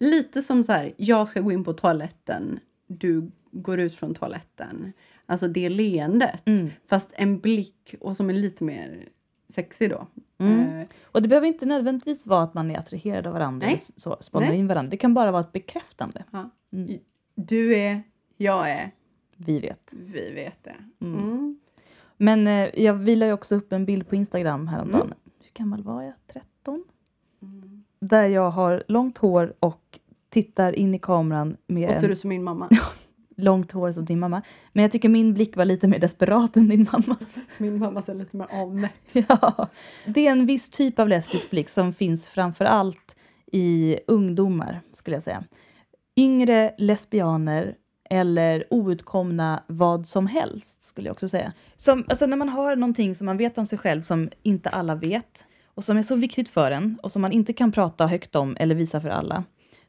Speaker 2: lite som så här, jag ska gå in på toaletten, du går ut från toaletten. Alltså det leendet,
Speaker 1: Mm.
Speaker 2: fast en blick och som är lite mer sexig då.
Speaker 1: Mm.
Speaker 2: Eh,
Speaker 1: Och det behöver inte nödvändigtvis vara att man är attraherad av varandra
Speaker 2: Nej.
Speaker 1: så, spanar
Speaker 2: Nej.
Speaker 1: in varandra. Det kan bara vara ett bekräftande.
Speaker 2: ja.
Speaker 1: Mm.
Speaker 2: Du är, jag är,
Speaker 1: Vi vet.
Speaker 2: vi vet det.
Speaker 1: Mm.
Speaker 2: Mm.
Speaker 1: Men eh, jag vi la ju också upp en bild på Instagram häromdagen.
Speaker 2: Mm.
Speaker 1: Hur gammal var jag? 13?
Speaker 2: Mm.
Speaker 1: Där jag har långt hår och tittar in i kameran med
Speaker 2: Och ser ut som min mamma. (laughs)
Speaker 1: långt hår som din mamma. Men jag tycker min blick var lite mer desperat än din mammas. (laughs)
Speaker 2: Min mamma ser lite mer avmätt. (laughs)
Speaker 1: Ja. Det är en viss typ av lesbisk blick som finns framför allt i ungdomar, skulle jag säga. Yngre lesbianer eller outkomna vad som helst, skulle jag också säga. Som, alltså när man har någonting som man vet om sig själv som inte alla vet och som är så viktigt för en och som man inte kan prata högt om eller visa för alla,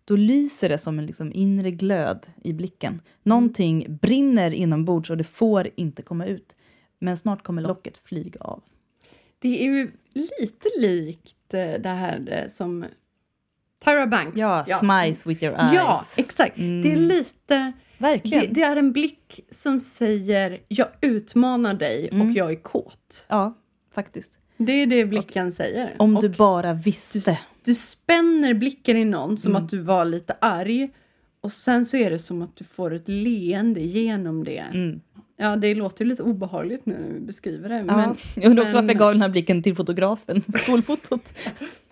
Speaker 1: då lyser det som en liksom inre glöd i blicken. Någonting brinner inombords och det får inte komma ut. Men snart kommer locket flyga av.
Speaker 2: Det är ju lite likt eh, det här eh, som Tyra Banks.
Speaker 1: Ja, smice with your eyes.
Speaker 2: Ja, exakt.
Speaker 1: Mm.
Speaker 2: Det är lite...
Speaker 1: Verkligen.
Speaker 2: Det, det är en blick som säger jag utmanar dig
Speaker 1: Mm.
Speaker 2: och jag är kåt.
Speaker 1: Ja, faktiskt.
Speaker 2: Det är det blicken säger.
Speaker 1: Om
Speaker 2: och
Speaker 1: du bara
Speaker 2: du,
Speaker 1: visste.
Speaker 2: du spänner blicken i någon som
Speaker 1: Mm.
Speaker 2: att du var lite arg och sen så är det som att du får ett leende genom det.
Speaker 1: Mm.
Speaker 2: Ja, det låter lite obehagligt nu när vi beskriver det.
Speaker 1: Ja.
Speaker 2: Men
Speaker 1: jag undrar också
Speaker 2: men-
Speaker 1: varför jag gav den här blicken till fotografen skolfotot.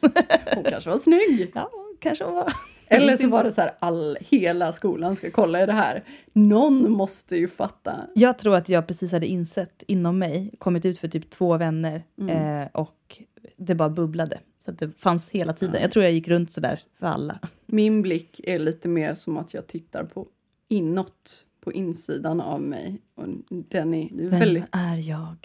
Speaker 1: (laughs)
Speaker 2: hon kanske var snygg.
Speaker 1: ja, kanske var.
Speaker 2: Eller så var det så här, all, hela skolan ska kolla i det här. Någon måste ju fatta.
Speaker 1: Jag tror att jag precis hade insett inom mig, kommit ut för typ två vänner
Speaker 2: Mm.
Speaker 1: eh, och det bara bubblade. Så att det fanns hela tiden. Jag tror jag gick runt sådär för alla.
Speaker 2: Min blick är lite mer som att jag tittar på inåt, på insidan av mig. Och den är, är
Speaker 1: Vem
Speaker 2: väldigt,
Speaker 1: är jag?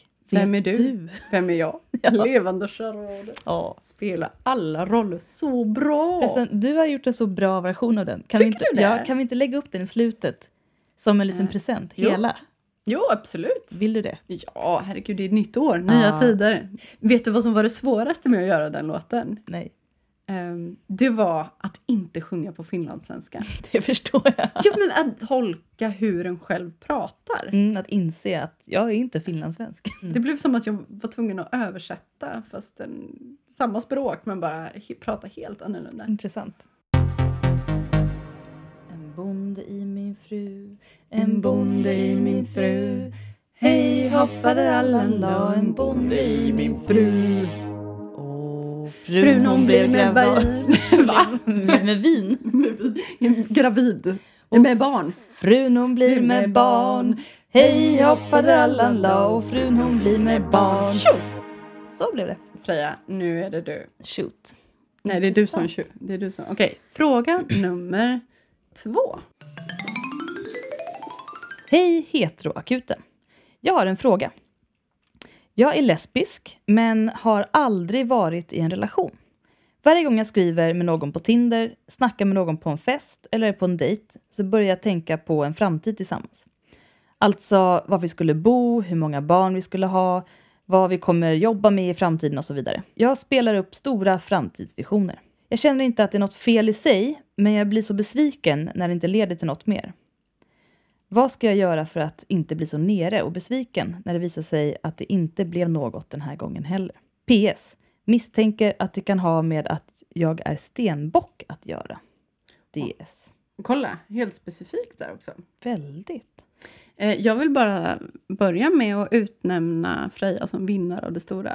Speaker 2: Vem är du? vem är jag? (laughs)
Speaker 1: Ja.
Speaker 2: Levande charad.
Speaker 1: Ja.
Speaker 2: Spelar alla roller så bra.
Speaker 1: Förresten, du har gjort en så bra version av den. Kan vi
Speaker 2: Tycker
Speaker 1: inte,
Speaker 2: du det?
Speaker 1: Ja, kan vi inte lägga upp den i slutet? Som en liten
Speaker 2: Eh,
Speaker 1: present,
Speaker 2: jo.
Speaker 1: hela?
Speaker 2: Jo, absolut.
Speaker 1: Vill du det?
Speaker 2: Ja, herregud, det är ett nytt år, nya
Speaker 1: Ja.
Speaker 2: tider. Vet du vad som var det svåraste med att göra den låten?
Speaker 1: Nej,
Speaker 2: det var att inte sjunga på finlandssvenska. (laughs)
Speaker 1: det förstår jag.
Speaker 2: Jo, men att tolka hur en själv pratar.
Speaker 1: Mm, att inse att jag är inte finlandssvensk. (laughs)
Speaker 2: Det blev som att jag var tvungen att översätta fast en, samma språk men bara prata helt annorlunda.
Speaker 1: Intressant. En bonde i min fru, en bonde i min fru. Hej hopp faderallan la en bonde i min fru. Och frun hon blev
Speaker 2: med. (laughs) Va?
Speaker 1: med, med vin.
Speaker 2: Gravid. Med barn.
Speaker 1: Frun hon blir med barn. Hej hopp faderallan la och frun hon blir med barn.
Speaker 2: Tjo!
Speaker 1: Så blev det.
Speaker 2: Freja, nu är det du.
Speaker 1: Shoot.
Speaker 2: Nej, det är du som tjo. Det är du som... Okej, fråga (clears throat) nummer två.
Speaker 1: Hej heteroakuten. Jag har en fråga. Jag är lesbisk, men har aldrig varit i en relation. Varje gång jag skriver med någon på Tinder, snackar med någon på en fest eller är på en dejt så börjar jag tänka på en framtid tillsammans. Alltså var vi skulle bo, hur många barn vi skulle ha, vad vi kommer jobba med i framtiden och så vidare. Jag spelar upp stora framtidsvisioner. Jag känner inte att det är något fel i sig, men jag blir så besviken när det inte leder till något mer. Vad ska jag göra för att inte bli så nere och besviken när det visar sig att det inte blev något den här gången heller? PS. Misstänker att det kan ha med att jag är stenbock att göra. DS.
Speaker 2: Kolla, helt specifikt där också.
Speaker 1: Väldigt.
Speaker 2: Eh, Jag vill bara börja med att utnämna Freja som vinnare av det stora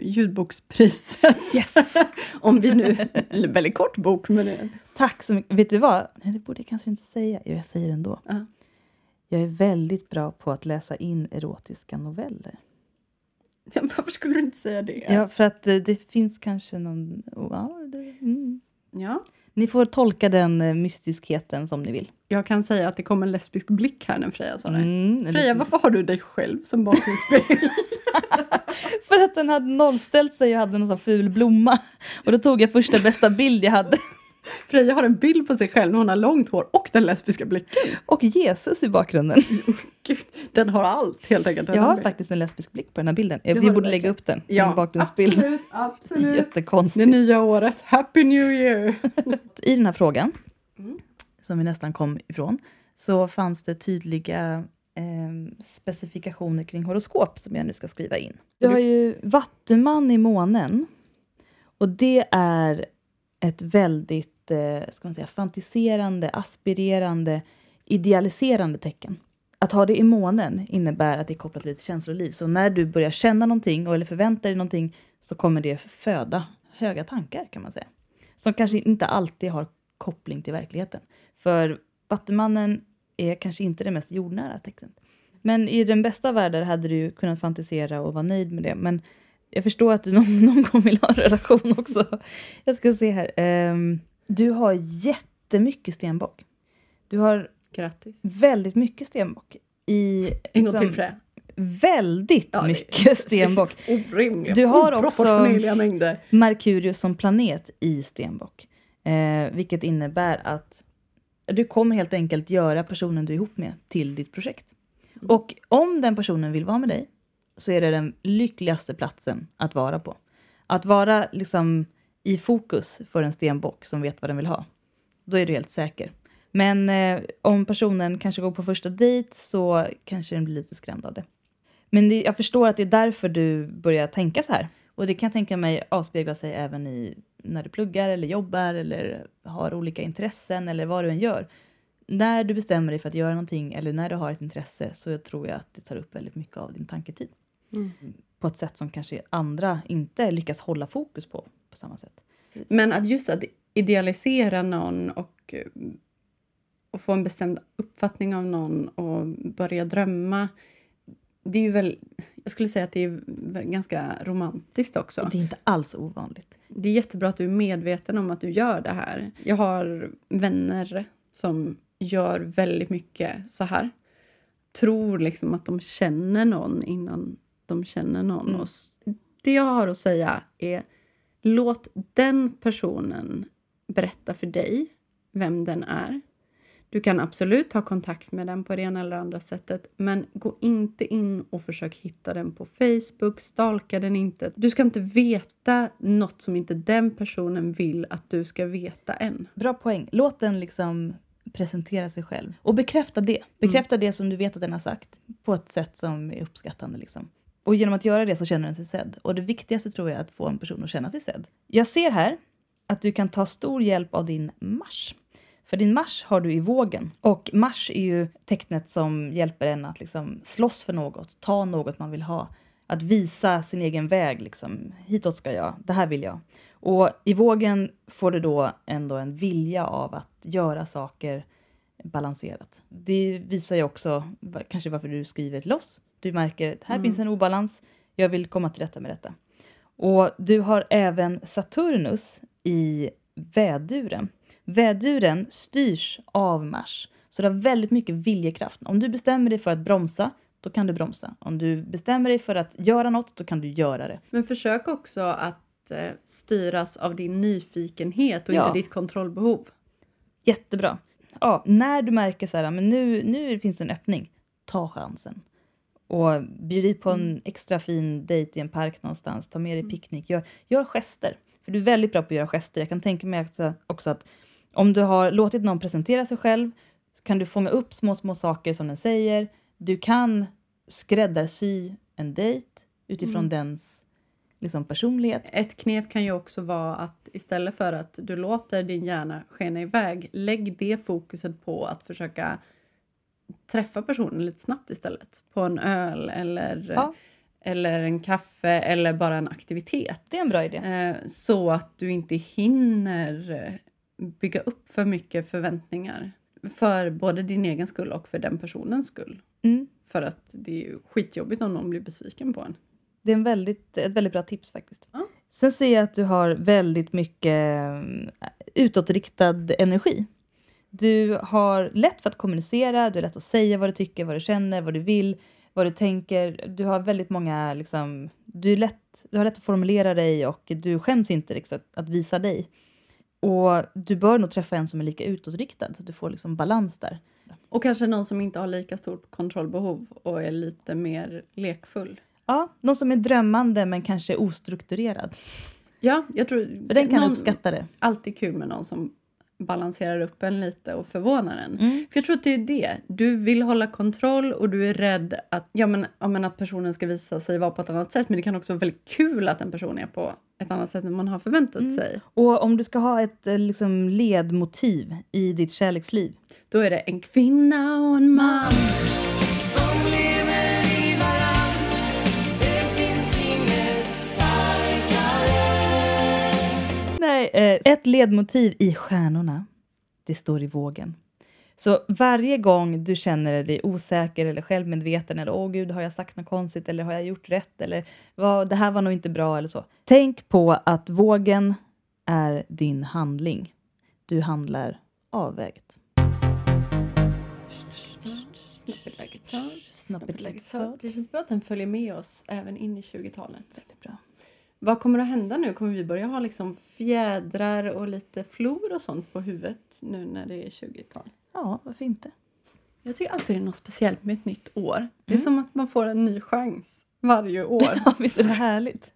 Speaker 2: ljudbokspriset.
Speaker 1: Yes! (laughs)
Speaker 2: Om vi nu... Eller väldigt kort bok, men.
Speaker 1: Tack så mycket. Vet du vad? Nej, det borde jag kanske inte säga. Jo, jag säger det ändå.
Speaker 2: Ja.
Speaker 1: Jag är väldigt bra på att läsa in erotiska noveller.
Speaker 2: Ja, varför skulle du inte säga det?
Speaker 1: Ja, för att eh, det finns kanske någon... Ja, det, mm.
Speaker 2: Ja.
Speaker 1: Ni får tolka den eh, mystiskheten som ni vill.
Speaker 2: Jag kan säga att det kom en lesbisk blick här när Freja sa det.
Speaker 1: Mm,
Speaker 2: Freja, varför har du dig själv som bakgrundsbild? (laughs) (laughs)
Speaker 1: För att den hade nollställt sig och hade någon sån ful blomma. Och då tog jag första bästa bild jag hade.
Speaker 2: Freja har en bild på sig själv när hon har långt hår och den lesbiska blicken.
Speaker 1: Och Jesus i bakgrunden. (laughs)
Speaker 2: Gud, den har allt helt enkelt.
Speaker 1: Jag har faktiskt en lesbisk blick på den här bilden. Vi borde lägga upp den.
Speaker 2: ja,
Speaker 1: bakgrundsbild.
Speaker 2: Absolut, absolut. Det
Speaker 1: Jättekonstigt.
Speaker 2: nya året. Happy New Year! (laughs)
Speaker 1: I den här frågan,
Speaker 2: Mm.
Speaker 1: som vi nästan kom ifrån, så fanns det tydliga eh, specifikationer kring horoskop som jag nu ska skriva in. Du har ju vattuman i månen. Och det är ett väldigt eh, ska man säga, fantiserande, aspirerande, idealiserande tecken. Att ha det i månen innebär att det är kopplat till ditt känsloliv. Så när du börjar känna någonting eller förväntar dig någonting så kommer det föda höga tankar kan man säga. Som kanske inte alltid har koppling till verkligheten. För Vattumannen är kanske inte det mest jordnära tecknet. Men i den bästa av världar hade du kunnat fantisera och vara nöjd med det. Men jag förstår att du någon, (laughs) någon gång vill ha en relation också. Jag ska se här. Um, du har jättemycket stenbock. Du har
Speaker 2: Grattis.
Speaker 1: väldigt mycket stenbock. I, (laughs)
Speaker 2: En gång
Speaker 1: liksom,
Speaker 2: till Freja.
Speaker 1: Väldigt
Speaker 2: Ja, det-
Speaker 1: mycket (laughs) stenbock.
Speaker 2: Orimliga,
Speaker 1: Du har också-
Speaker 2: mängder.
Speaker 1: Merkurius som planet i stenbock. Eh, vilket innebär att du kommer helt enkelt göra personen du är ihop med till ditt projekt.
Speaker 2: Mm.
Speaker 1: Och om den personen vill vara med dig så är det den lyckligaste platsen att vara på. Att vara liksom i fokus för en stenbock som vet vad den vill ha. Då är du helt säker. Men eh, om personen kanske går på första dejt så kanske den blir lite skrämd av det. Men det, jag förstår att det är därför du börjar tänka så här. Och det kan jag tänka mig avspegla sig även i när du pluggar eller jobbar eller har olika intressen eller vad du än gör. När du bestämmer dig för att göra någonting eller när du har ett intresse så tror jag att det tar upp väldigt mycket av din tanketid.
Speaker 2: Mm.
Speaker 1: På ett sätt som kanske andra inte lyckas hålla fokus på på samma sätt.
Speaker 2: Men att just att idealisera någon och, eh, och få en bestämd uppfattning av någon och börja drömma. Det är ju väl, jag skulle säga att det är ganska romantiskt också.
Speaker 1: Och det är inte alls ovanligt.
Speaker 2: Det är jättebra att du är medveten om att du gör det här. Jag har vänner som gör väldigt mycket så här. Tror liksom att de känner någon innan de känner någon.
Speaker 1: Mm.
Speaker 2: Och det jag har att säga är låt den personen berätta för dig vem den är. Du kan absolut ta kontakt med den på det ena eller andra sättet, men gå inte in och försök hitta den på Facebook, stalka den inte. Du ska inte veta något som inte den personen vill att du ska veta än.
Speaker 1: Bra poäng. Låt den liksom presentera sig själv. Och bekräfta det. Bekräfta det som du vet att den har sagt på ett sätt som är uppskattande. Liksom. Och genom att göra det så känner den sig sedd. Och det viktigaste tror jag är att få en person att känna sig sedd. Jag ser här att du kan ta stor hjälp av din Mars. För din Mars har du i vågen. Och Mars är ju tecknet som hjälper en att liksom slåss för något, ta något man vill ha. Att visa sin egen väg, liksom. hitåt ska jag, det här vill jag. Och i vågen får du då ändå en vilja av att göra saker balanserat. Det visar ju också kanske varför du skriver till oss. Du märker att här
Speaker 2: Mm.
Speaker 1: finns en obalans, jag vill komma till rätta med detta. Och du har även Saturnus i väduren. Väduren styrs av Mars, så det har väldigt mycket viljekraft. Om du bestämmer dig för att bromsa, då kan du bromsa. Om du bestämmer dig för att göra något, då kan du göra det.
Speaker 2: Men försök också att eh, styras av din nyfikenhet och
Speaker 1: Ja.
Speaker 2: inte ditt kontrollbehov.
Speaker 1: Jättebra. Ja, när du märker så här, men nu, nu finns en öppning, ta chansen. Och bjud på en extra fin dejt i en park någonstans, ta med dig picknick, gör, gör gester. För du är väldigt bra på att göra gester. Jag kan tänka mig också, också att om du har låtit någon presentera sig själv kan du fånga upp små, små saker som den säger. Du kan skräddarsy en dejt utifrån dens liksom, personlighet.
Speaker 2: Ett knep kan ju också vara att istället för att du låter din hjärna skena iväg, lägg det fokuset på att försöka träffa personen lite snabbt istället. På en öl eller,
Speaker 1: Ja.
Speaker 2: eller en kaffe eller bara en aktivitet.
Speaker 1: Det är en bra idé.
Speaker 2: Eh, så att du inte hinner bygga upp för mycket förväntningar. För både din egen skull och för den personens skull.
Speaker 1: Mm.
Speaker 2: För att det är ju skitjobbigt om någon blir besviken på en.
Speaker 1: Det är en väldigt, ett väldigt bra tips faktiskt.
Speaker 2: Ja.
Speaker 1: Sen ser jag att du har väldigt mycket eh, utåtriktad energi. Du har lätt för att kommunicera, du är lätt att säga vad du tycker, vad du känner, vad du vill, vad du tänker. Du har väldigt många, liksom, du, är lätt, du har lätt att formulera dig och du skäms inte liksom, att, visa dig. Och du bör nog träffa en som är lika utåtriktad så att du får liksom balans där.
Speaker 2: Och kanske någon som inte har lika stort kontrollbehov och är lite mer lekfull.
Speaker 1: Ja, någon som är drömmande men kanske ostrukturerad.
Speaker 2: Ja, jag tror...
Speaker 1: För den kan
Speaker 2: någon,
Speaker 1: uppskatta det.
Speaker 2: Alltid kul med någon som balanserar upp en lite och förvånar en.
Speaker 1: Mm.
Speaker 2: För jag tror att det är det. Du vill hålla kontroll och du är rädd att, ja, men, ja, men att personen ska visa sig vara på ett annat sätt. Men det kan också vara väldigt kul att en person är på ett annat sätt än man har förväntat
Speaker 1: Mm.
Speaker 2: sig.
Speaker 1: Och om du ska ha ett eh, liksom, ledmotiv i ditt kärleksliv.
Speaker 2: Då är det en kvinna och en man.
Speaker 1: Eh, ett ledmotiv i stjärnorna. Det står i vågen. Så varje gång du känner dig osäker eller självmedveten eller åh gud, har jag sagt något konstigt eller har jag gjort rätt eller vad, det här var nog inte bra eller så. Tänk på att vågen är din handling. Du handlar avvägt.
Speaker 2: Like
Speaker 1: like.
Speaker 2: Det känns bra att den följer med oss även in i 20-talet.
Speaker 1: Det är bra.
Speaker 2: Vad kommer att hända nu? Kommer vi börja ha liksom fjädrar och lite flor och sånt på huvudet nu när det är 20-tal?
Speaker 1: Ja, varför inte?
Speaker 2: Jag tycker alltid det är något speciellt med ett nytt år. Det är som att man får en ny chans varje år. (laughs)
Speaker 1: Ja, visst är det härligt?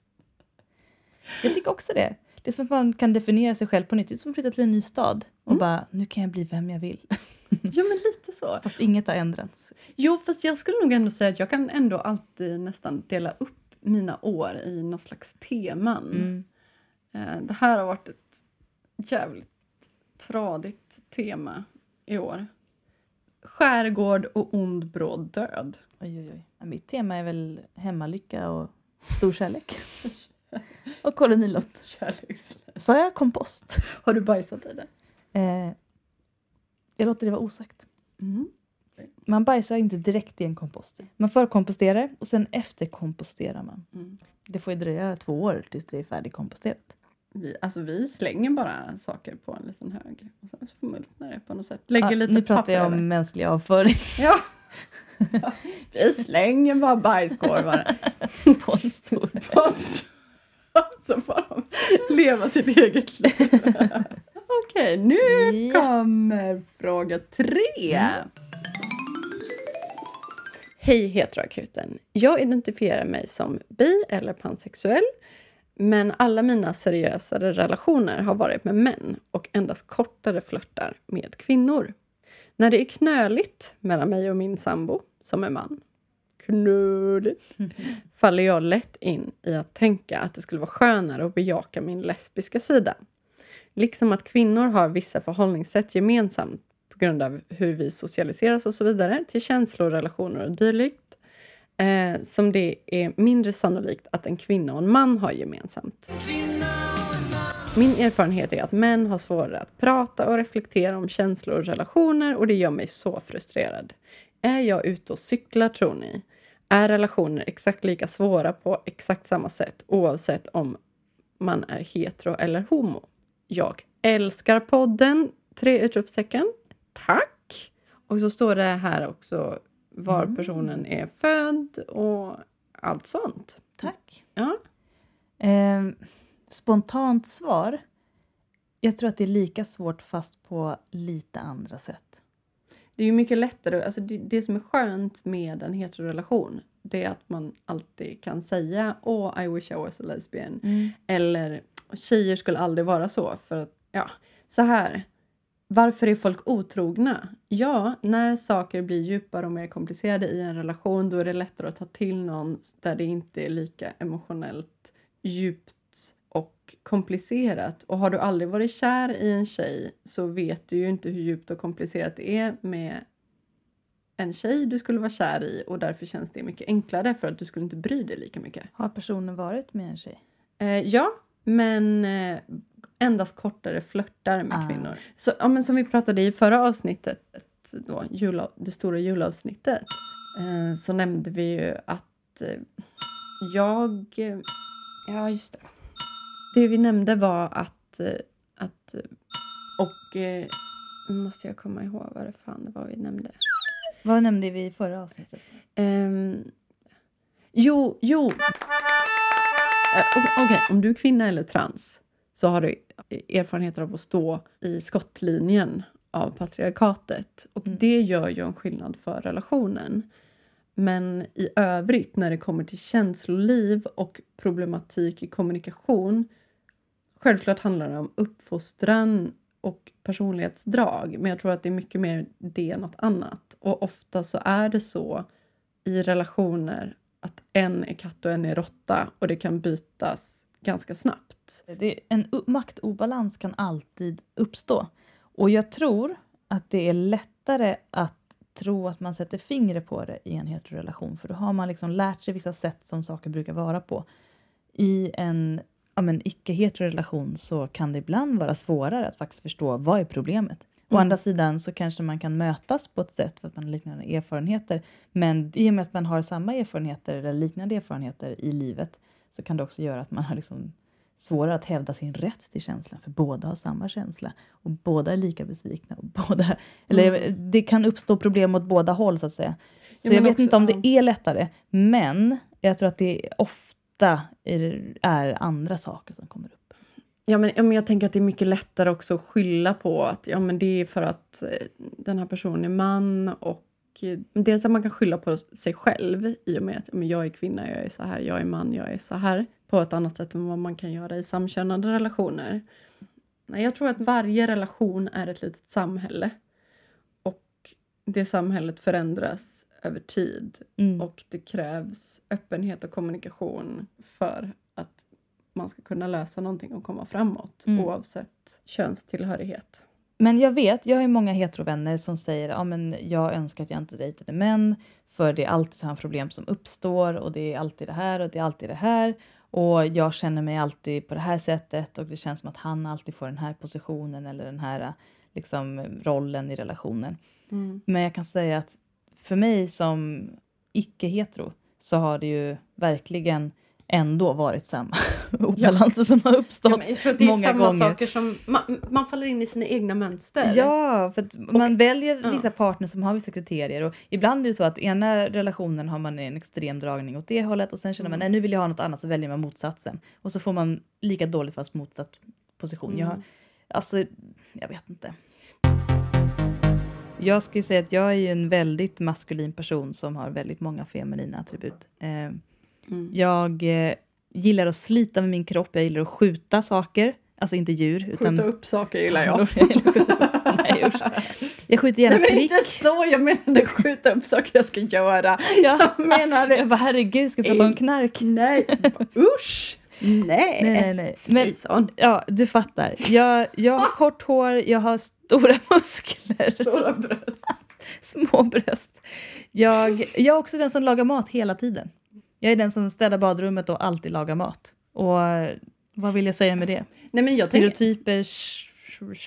Speaker 1: Jag tycker också det. Det är som att man kan definiera sig själv på nytt. Det är som att flytta till en ny stad och bara, nu kan jag bli vem jag vill. (laughs)
Speaker 2: ja, men lite så.
Speaker 1: Fast inget har ändrats.
Speaker 2: Jo, fast jag skulle nog ändå säga att jag kan ändå alltid nästan dela upp mina år i något slags teman.
Speaker 1: Mm.
Speaker 2: Eh, Det här har varit ett jävligt tradigt tema i år. Skärgård och ond bråd död.
Speaker 1: Oj, oj, oj. Mitt tema är väl hemmalycka och stor kärlek. (laughs) och kolonilott. Sa jag kompost?
Speaker 2: Har du bajsat i det?
Speaker 1: Eh, jag låter det vara osagt.
Speaker 2: Mm.
Speaker 1: Man bajsar inte direkt i en kompost. Man förkomposterar och sen efterkomposterar man.
Speaker 2: Mm.
Speaker 1: Det får ju dröja två år tills det är färdigkomposterat.
Speaker 2: Vi, alltså vi slänger bara saker på en liten hög och sen förmultnar det på något sätt. Lägger
Speaker 1: Ja,
Speaker 2: lite
Speaker 1: nu pratar
Speaker 2: papper
Speaker 1: jag om mänsklig avföring (laughs)
Speaker 2: Ja. Ja, Vi slänger bara bajskorvar
Speaker 1: på en stor
Speaker 2: på oss. Så får de leva sitt eget liv. Okej. (laughs) Okej, nu
Speaker 1: Ja.
Speaker 2: kommer fråga tre. Hej heteroakuten. Jag identifierar mig som bi eller pansexuell. Men alla mina seriösare relationer har varit med män och endast kortare flörtar med kvinnor. När det är knöligt mellan mig och min sambo, som är man, knulligt, (laughs) faller jag lätt in i att tänka att det skulle vara skönare att bejaka min lesbiska sida. Liksom att kvinnor har vissa förhållningssätt gemensamt grund av hur vi socialiseras och så vidare till känslor, relationer och dylikt. Eh, som det är mindre sannolikt att en kvinna och en man har gemensamt. Min erfarenhet är att män har svårare att prata och reflektera om känslor och relationer och det gör mig så frustrerad. Är jag ute och cyklar tror ni? Är relationer exakt lika svåra på exakt samma sätt oavsett om man är hetero eller homo? Jag älskar podden! Tre utropstecken. Tack! Och så står det här också var personen är född och allt sånt.
Speaker 1: Tack.
Speaker 2: Ja.
Speaker 1: Eh, spontant svar. Jag tror att det är lika svårt fast på lite andra sätt.
Speaker 2: Det är ju mycket lättare. Alltså det, det som är skönt med en heterorelation det är att man alltid kan säga åh, I wish I was a lesbian. Eller tjejer skulle aldrig vara så. För att, ja, så här. Varför är folk otrogna? Ja, när saker blir djupare och mer komplicerade i en relation då är det lättare att ta till någon där det inte är lika emotionellt djupt och komplicerat. Och har du aldrig varit kär i en tjej så vet du ju inte hur djupt och komplicerat det är med en tjej du skulle vara kär i och därför känns det mycket enklare för att du skulle inte bry dig lika mycket.
Speaker 1: Har personen varit med en tjej?
Speaker 2: Eh, ja, men eh, endast kortare flörtar med
Speaker 1: Ah.
Speaker 2: kvinnor. Så, ja, men som vi pratade i förra avsnittet, då, jula, det stora julavsnittet, eh, så nämnde vi ju att eh, jag... Ja, just det. Det vi nämnde var att... Att och... Eh, nu måste jag komma ihåg vad det fan det var vi nämnde.
Speaker 1: Vad nämnde vi i förra avsnittet?
Speaker 2: Ehm, jo, jo. Eh, Okej, om du är kvinna eller trans så har du erfarenheter av att stå i skottlinjen av patriarkatet. Och
Speaker 1: Mm.
Speaker 2: det gör ju en skillnad för relationen. Men i övrigt, när det kommer till känsloliv och problematik i kommunikation Självklart handlar det om uppfostran och personlighetsdrag, men jag tror att det är mycket mer det än något annat. Och ofta så är det så i relationer att en är katt och en är råtta och det kan bytas ganska snabbt.
Speaker 1: Det, en maktobalans kan alltid uppstå. Och jag tror att det är lättare att tro att man sätter fingret på det i en heterorelation. För då har man liksom lärt sig vissa sätt som saker brukar vara på. I en ja, icke-heterorelation så kan det ibland vara svårare att faktiskt förstå vad är problemet. Å
Speaker 2: Mm.
Speaker 1: andra sidan så kanske man kan mötas på ett sätt för att man har liknande erfarenheter. Men i och med att man har samma erfarenheter eller liknande erfarenheter i livet så kan det också göra att man har liksom svårare att hävda sin rätt till känslan, för båda har samma känsla och båda är lika besvikna. Och båda, eller Det kan uppstå problem åt båda håll, så att säga. Så
Speaker 2: men
Speaker 1: jag vet
Speaker 2: också-
Speaker 1: inte om
Speaker 2: ja.
Speaker 1: det är lättare, men jag tror att det ofta är, är andra saker som kommer upp.
Speaker 2: Ja men, ja, men jag tänker att det är mycket lättare också att skylla på att ja, men det är för att eh, den här personen är man och eh, dels att man kan skylla på sig själv i och med att ja, men jag är kvinna, jag är så här, jag är man, jag är så här på ett annat sätt än vad man kan göra i samkönade relationer. Nej, jag tror att varje relation är ett litet samhälle och det samhället förändras över tid
Speaker 1: Mm.
Speaker 2: och det krävs öppenhet och kommunikation för att man ska kunna lösa någonting och komma framåt
Speaker 1: Mm.
Speaker 2: oavsett könstillhörighet.
Speaker 1: Men jag vet, jag har ju många heterovänner som säger ja, men jag önskar att jag inte dejtade män för det är alltid samma problem som uppstår och det är alltid det här och det är alltid det här och jag känner mig alltid på det här sättet och det känns som att han alltid får den här positionen eller den här liksom, rollen i relationen. Men jag kan säga att för mig som icke-hetero så har det ju verkligen ändå varit samma (laughs) obalanser som har uppstått
Speaker 2: Ja, jag att det är
Speaker 1: många
Speaker 2: samma
Speaker 1: gånger.
Speaker 2: saker som... Man, man faller in i sina egna mönster.
Speaker 1: Ja, för att man väljer
Speaker 2: ja.
Speaker 1: vissa partner som har vissa kriterier och ibland är det så att ena relationen har man en extrem dragning åt det hållet och sen känner man nej nu vill jag ha något annat så väljer man motsatsen och så får man lika dåligt fast motsatt position. Jag, har- Alltså, jag vet inte. Jag skulle säga att jag är ju en väldigt maskulin person som har väldigt många feminina attribut. Eh,
Speaker 2: Mm.
Speaker 1: Jag eh, gillar att slita med min kropp, jag gillar att skjuta saker. Alltså inte djur. Utan
Speaker 2: Skjuta upp saker gillar jag. (laughs)
Speaker 1: Nej, usch. Jag skjuter gärna
Speaker 2: Nej, men
Speaker 1: prick.
Speaker 2: inte så, jag menade skjuta upp saker jag ska göra.
Speaker 1: Jag
Speaker 2: Jag menar
Speaker 1: Jag bara, herregud, ska vi prata om knark?
Speaker 2: Nej, usch! Nej.
Speaker 1: Nej, nej. Men, ja, du fattar. Jag, jag har kort hår, jag har stora (laughs) muskler,
Speaker 2: Stora bröst.
Speaker 1: små bröst. Jag, jag är också den som lagar mat hela tiden. Jag är den som städar badrummet och alltid lagar mat. Och vad vill jag säga med det?
Speaker 2: Nej, men jag
Speaker 1: Stereotyper,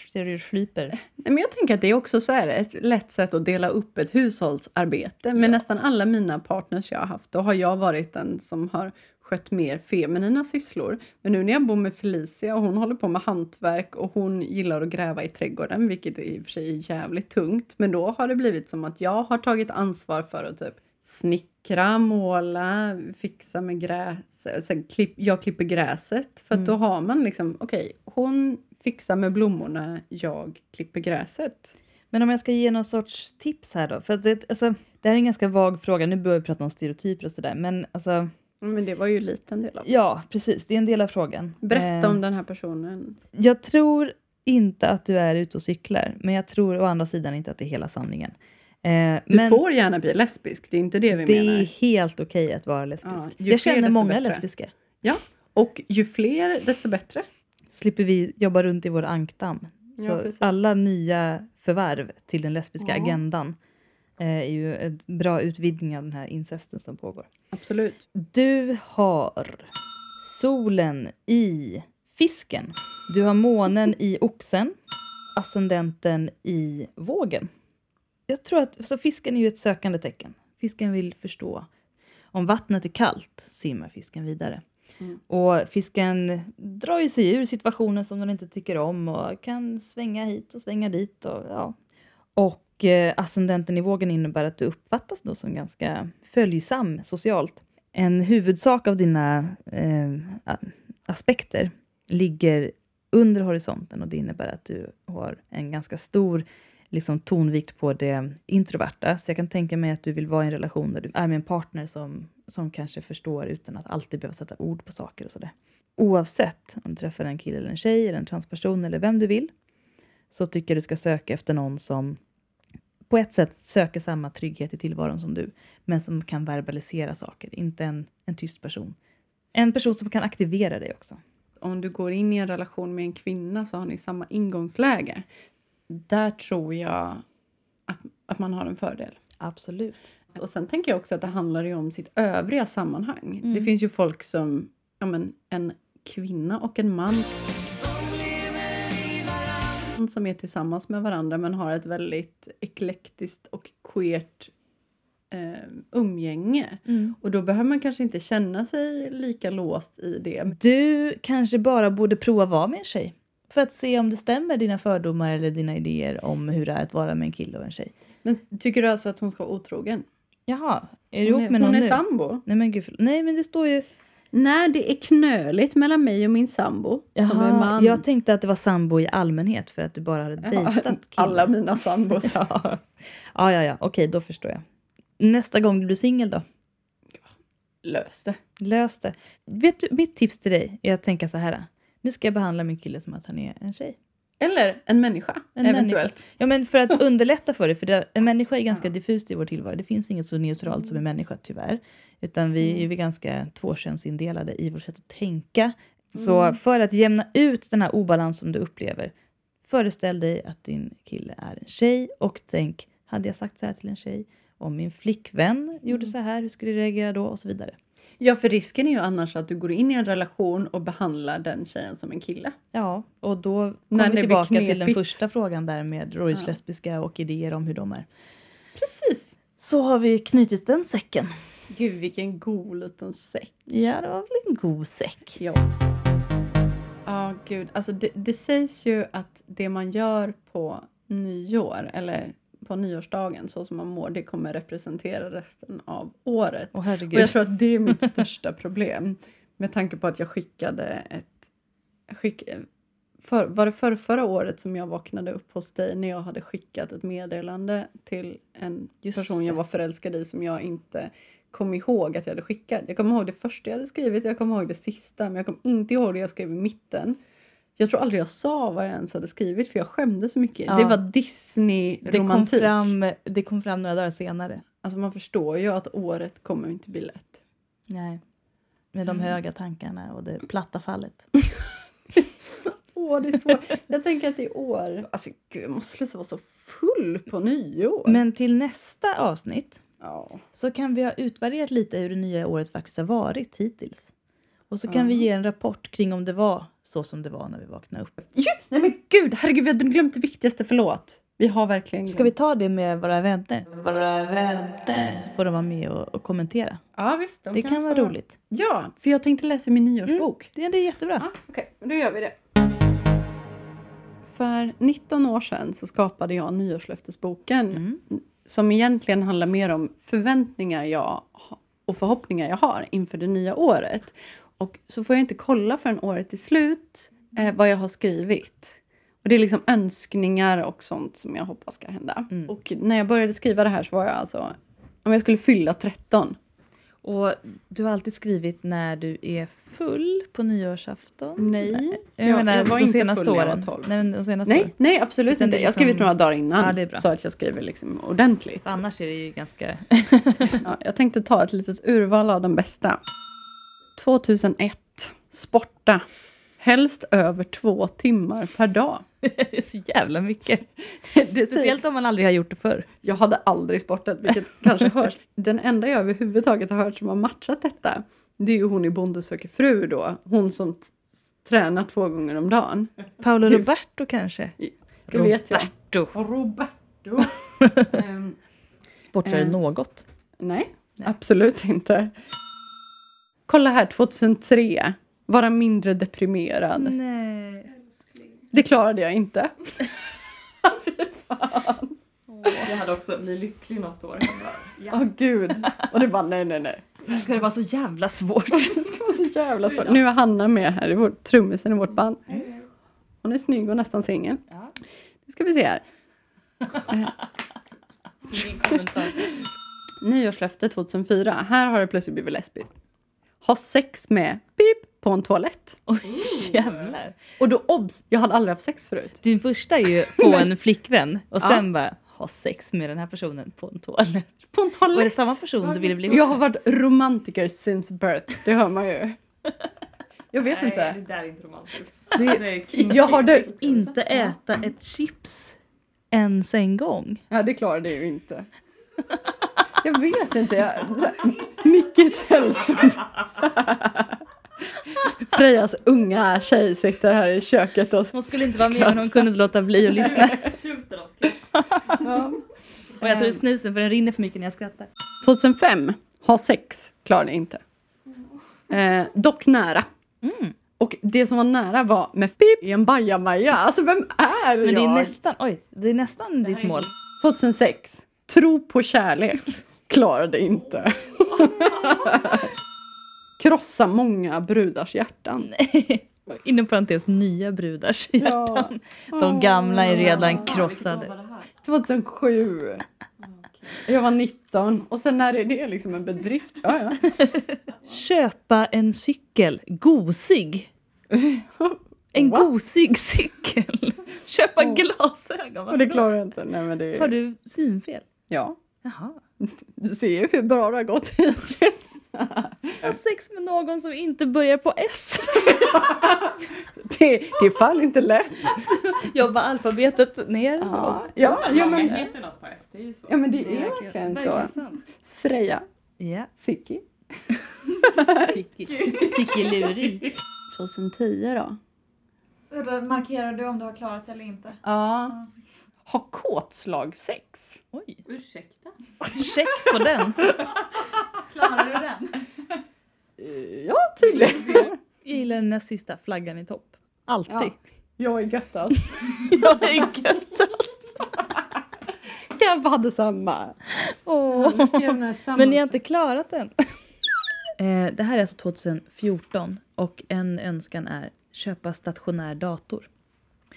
Speaker 1: stereotyper.
Speaker 2: nej, men jag tänker att det är också så här ett lätt sätt att dela upp ett hushållsarbete. Med nästan alla mina partners jag har haft, då har jag varit den som har skött mer feminina sysslor. Men nu när jag bor med Felicia och hon håller på med hantverk och hon gillar att gräva i trädgården, vilket i och för sig är jävligt tungt. Men då har det blivit som att jag har tagit ansvar för att typ snickra, måla, fixa med gräs. Sen klipp, jag klipper gräset. För att då har man liksom, okej, hon fixar med blommorna, jag klipper gräset.
Speaker 1: Men om jag ska ge någon sorts tips här då? För det, alltså, det här är en ganska vag fråga. Nu börjar vi prata om stereotyper och sådär. Men alltså,
Speaker 2: Men det var ju en liten del av det.
Speaker 1: ja, precis. Det är en del av frågan.
Speaker 2: Berätta
Speaker 1: Eh,
Speaker 2: om den här personen.
Speaker 1: Jag tror inte att du är ute och cyklar, men jag tror å andra sidan inte att det är hela sanningen. Eh,
Speaker 2: Du
Speaker 1: men
Speaker 2: får gärna bli lesbisk, det är inte det vi
Speaker 1: det
Speaker 2: menar.
Speaker 1: är helt okej att vara lesbisk.
Speaker 2: Ja,
Speaker 1: jag känner många
Speaker 2: bättre.
Speaker 1: lesbiska.
Speaker 2: Ja, och ju fler desto bättre.
Speaker 1: Slipper vi jobba runt i vår ankdamm.
Speaker 2: Ja,
Speaker 1: Så
Speaker 2: precis.
Speaker 1: alla nya förvärv till den lesbiska
Speaker 2: Ja.
Speaker 1: agendan eh, är ju en bra utvidgning av den här incesten som pågår.
Speaker 2: Absolut.
Speaker 1: Du har solen i fisken. Du har månen i oxen. Ascendenten i vågen. Jag tror att alltså fisken är ju ett sökande tecken. Fisken vill förstå. Om vattnet är kallt simmar fisken vidare.
Speaker 2: Mm.
Speaker 1: Och fisken drar ju sig ur situationer som den inte tycker om och kan svänga hit och svänga dit. Och, ja. och eh, ascendenten i vågen innebär att du uppfattas då som ganska följsam socialt. En huvudsak av dina eh, aspekter ligger under horisonten och det innebär att du har en ganska stor liksom, tonvikt på det introverta. Så jag kan tänka mig att du vill vara i en relation där du är med en partner som, som kanske förstår utan att alltid behöva sätta ord på saker och sådär. Oavsett om du träffar en kille eller en tjej eller en transperson eller vem du vill så tycker jag du ska söka efter någon som på ett sätt söker samma trygghet i tillvaron som du men som kan verbalisera saker, inte en, en tyst person. En person som kan aktivera dig också.
Speaker 2: Om du går in i en relation med en kvinna så har ni samma ingångsläge. Där tror jag att, att man har en fördel.
Speaker 1: Absolut.
Speaker 2: Och sen tänker jag också att det handlar om sitt övriga sammanhang.
Speaker 1: Mm.
Speaker 2: Det finns ju folk som, ja men en kvinna och en man som är tillsammans med varandra men har ett väldigt eklektiskt och queert eh, umgänge. Och då behöver man kanske inte känna sig lika låst i det.
Speaker 1: Du kanske bara borde prova vara med en tjej. För att se om det stämmer, dina fördomar eller dina idéer om hur det är att vara med en kille och en tjej.
Speaker 2: Men tycker du alltså att hon ska vara otrogen?
Speaker 1: Jaha, är du
Speaker 2: Hon
Speaker 1: ihop med någon
Speaker 2: hon är
Speaker 1: nu?
Speaker 2: sambo.
Speaker 1: Nej men gud, nej men det står ju...
Speaker 2: När det är knöligt mellan mig och min sambo som är
Speaker 1: Jaha,
Speaker 2: man.
Speaker 1: jag tänkte att det var sambo i allmänhet för att du bara hade dejtat killar.
Speaker 2: alla mina sambos. (laughs)
Speaker 1: Ja, ja, ja, ja. okej då förstår jag. Nästa gång du blir singel då?
Speaker 2: Lös det.
Speaker 1: Lös det. Vet du, mitt tips till dig är att tänka så här. Nu ska jag behandla min kille som att han är en tjej.
Speaker 2: Eller en människa,
Speaker 1: En
Speaker 2: eventuellt.
Speaker 1: Ja, men för att (laughs) underlätta för dig, för det, en människa är ganska diffust i vår tillvaro. Det finns inget så neutralt som en människa, tyvärr. Utan vi är ju ganska tvåkönsindelade i vårt sätt att tänka. Så för att jämna ut den här obalans som du upplever, föreställ dig att din kille är en tjej och tänk, hade jag sagt så här till en tjej? Om min flickvän gjorde så här, hur skulle jag reagera då? Och så vidare.
Speaker 2: Ja, för risken är ju annars att du går in i en relation och behandlar den tjejen som en kille.
Speaker 1: Ja, och då kommer vi tillbaka till den första frågan där med Roys lesbiska och idéer om hur de är.
Speaker 2: Precis.
Speaker 1: Så har vi knutit den säcken.
Speaker 2: Gud, vilken god liten säck.
Speaker 1: Ja, det var väl en god säck.
Speaker 2: Ja. Ja, gud. Alltså det, det sägs ju att det man gör på nyår, eller på nyårsdagen, så som man mår, det kommer representera resten av året.
Speaker 1: Åh
Speaker 2: Och jag tror att det är mitt (laughs) största problem. Med tanke på att jag skickade ett... Jag skick, för, var det för förra året som jag vaknade upp hos dig när jag hade skickat ett meddelande till en
Speaker 1: Just
Speaker 2: person jag
Speaker 1: det.
Speaker 2: var förälskad i som jag inte kom ihåg att jag hade skickat. Jag kommer ihåg det första jag hade skrivit, jag kommer ihåg det sista, men jag kommer inte ihåg det jag skrev i mitten. Jag tror aldrig jag sa vad jag ens hade skrivit för jag skämdes så mycket.
Speaker 1: Ja.
Speaker 2: Det var
Speaker 1: Det kom,
Speaker 2: Disney-romantik.
Speaker 1: fram, det kom fram några dagar senare.
Speaker 2: Alltså man förstår ju att året kommer inte bli lätt.
Speaker 1: Nej. Med de höga tankarna och det platta fallet. (laughs)
Speaker 2: Åh, det är svårt. jag tänker att i år... Alltså gud, jag måste sluta vara så full på nyår.
Speaker 1: Men till nästa avsnitt
Speaker 2: Ja.
Speaker 1: så kan vi ha utvärderat lite hur det nya året faktiskt har varit hittills. Och så kan
Speaker 2: Ja.
Speaker 1: vi ge en rapport kring om det var så som det var när vi vaknade upp.
Speaker 2: Ja, nej men gud, herregud, vi hade glömt det viktigaste, förlåt. Vi har verkligen
Speaker 1: Ska vi ta det med våra vänner? Våra vänner. Så får de vara med och, och kommentera.
Speaker 2: Ja, visst. de
Speaker 1: Det kan vara
Speaker 2: få-
Speaker 1: roligt.
Speaker 2: Ja, för jag tänkte läsa min nyårsbok.
Speaker 1: Det, det är jättebra.
Speaker 2: Ja, Okej, då gör vi det. För 19 år sedan så skapade jag nyårslöftesboken
Speaker 1: Mm.
Speaker 2: som egentligen handlar mer om förväntningar jag ha- och förhoppningar jag har inför det nya året. Och så får jag inte kolla förrän året är slut eh, vad jag har skrivit. Och Det är liksom önskningar och sånt som jag hoppas ska hända.
Speaker 1: Mm.
Speaker 2: Och när jag började skriva det här så var jag alltså, om jag skulle fylla 13.
Speaker 1: Och du har alltid skrivit när du är full på nyårsafton?
Speaker 2: Nej.
Speaker 1: Jag
Speaker 2: Jag-
Speaker 1: menar
Speaker 2: jag var
Speaker 1: de
Speaker 2: inte
Speaker 1: senaste
Speaker 2: full när jag
Speaker 1: åren.
Speaker 2: var 12.
Speaker 1: Nej, men de senaste
Speaker 2: Nej,
Speaker 1: åren.
Speaker 2: nej absolut
Speaker 1: Utan
Speaker 2: inte. Jag har skrivit några dagar innan.
Speaker 1: Ja.
Speaker 2: Så att jag skriver liksom ordentligt.
Speaker 1: Annars är det ju ganska... (laughs)
Speaker 2: Ja, jag tänkte ta ett litet urval av de bästa. 2001. Sporta. Helst över två timmar per dag. (laughs)
Speaker 1: det är så jävla mycket. (laughs)
Speaker 2: Det
Speaker 1: Speciellt om man aldrig har gjort det förr.
Speaker 2: jag hade aldrig sportat, vilket (laughs) kanske hörs. Den enda jag överhuvudtaget har hört som har matchat detta, det är ju hon i Bonde söker fru då. Hon som tränar två gånger om dagen.
Speaker 1: Paolo
Speaker 2: Det-
Speaker 1: Roberto kanske?
Speaker 2: Det vet jag.
Speaker 1: Roberto.
Speaker 2: Roberto. Ehm,
Speaker 1: Sportare
Speaker 2: Eh.
Speaker 1: något.
Speaker 2: Nej,
Speaker 1: Nej.
Speaker 2: absolut inte. Kolla här, 2003. Vara mindre deprimerad.
Speaker 1: Nej.
Speaker 2: Det klarade jag inte. (laughs)
Speaker 4: Jag hade också bli lycklig något år.
Speaker 2: Åh gud. Och det bara nej, nej, nej.
Speaker 1: Ska det vara så jävla svårt? (laughs)
Speaker 2: Det var så jävla svårt. Nu är Hanna med här, i vår, trummisen i vårt band. Hon är snygg och nästan singel.
Speaker 1: Ja.
Speaker 2: Nu ska vi se här. (laughs) Nyårslöfte 2004. Här har det plötsligt blivit lesbiskt. Ha sex med pip på en toalett.
Speaker 1: Oj, jävlar.
Speaker 2: Och då obs, jag hade aldrig haft sex förut.
Speaker 1: Din första är ju få (laughs) en flickvän och sen bara ha sex med den här personen på en toalett.
Speaker 2: På en toalett.
Speaker 1: Var det samma person du ville bli ihop
Speaker 2: Jag har varit romantiker since birth, det hör man ju. Jag vet
Speaker 4: Nej,
Speaker 2: inte.
Speaker 4: det där är inte romantiskt.
Speaker 2: Det,
Speaker 4: Det är king-
Speaker 2: jag har det.
Speaker 1: Inte äta ett chips ens en gång.
Speaker 2: Ja, det klarar det ju inte. (laughs) Jag vet inte. Jag, Nickis hälso... Frejas unga tjej sitter här i köket och...
Speaker 1: Hon skulle inte vara med men hon kunde inte låta bli att lyssna.
Speaker 2: Ja.
Speaker 1: Och jag tog snusen för den rinner för mycket när jag skrattar.
Speaker 2: 2005, ha sex, klarade inte. Eh, dock nära.
Speaker 1: Mm.
Speaker 2: Och det som var nära var med pip i en bajamaja. Alltså vem är
Speaker 1: Men
Speaker 2: jag?
Speaker 1: det är nästan, oj, det är nästan ditt mål.
Speaker 2: 2006. Tro på kärlek. Klarade inte. (laughs) Krossa många brudars hjärtan.
Speaker 1: Inom parentes nya brudars hjärtan. De gamla är redan krossade.
Speaker 2: 2007. Jag var 19. Och sen när är det liksom en bedrift? Ja, ja. (laughs)
Speaker 1: Köpa en cykel, gosig. (laughs) En
Speaker 2: What?
Speaker 1: gosig cykel. Köpa
Speaker 2: Oh.
Speaker 1: glasögon.
Speaker 2: Och det klarar jag inte. Nej, men det...
Speaker 1: Har du synfel?
Speaker 2: Ja.
Speaker 1: Jaha.
Speaker 2: Du ser ju hur bra det har gått hittills.
Speaker 1: Sex med någon som inte börjar på S.
Speaker 2: Det, det är fan inte lätt.
Speaker 1: Jobba alfabetet ner.
Speaker 2: Ja, ja, ja,
Speaker 4: Många
Speaker 2: men,
Speaker 4: heter något på S, det är ju så.
Speaker 2: ja men det är verkligen så.
Speaker 1: sant.
Speaker 2: Freja,
Speaker 1: Ja.
Speaker 2: Siki.
Speaker 1: Sickeluring. (laughs)
Speaker 2: 2010 då?
Speaker 6: Markerar du om du har klarat det eller inte.
Speaker 2: Ja. Ha kåtslag sex.
Speaker 1: Oj.
Speaker 4: Ursäkta?
Speaker 1: Check på den. (laughs)
Speaker 6: Klarar du den?
Speaker 2: Eh, Ja, tydligen.
Speaker 1: Jag gillar den näst sista flaggan i topp. Alltid.
Speaker 2: Ja. Jag är göttast. (laughs)
Speaker 1: Jag är göttast.
Speaker 2: Jag hade samma.
Speaker 1: Åh.
Speaker 2: Tillsammans.
Speaker 1: Men ni har inte klarat den. Eh, det här är alltså 2014 och en önskan är köpa stationär dator.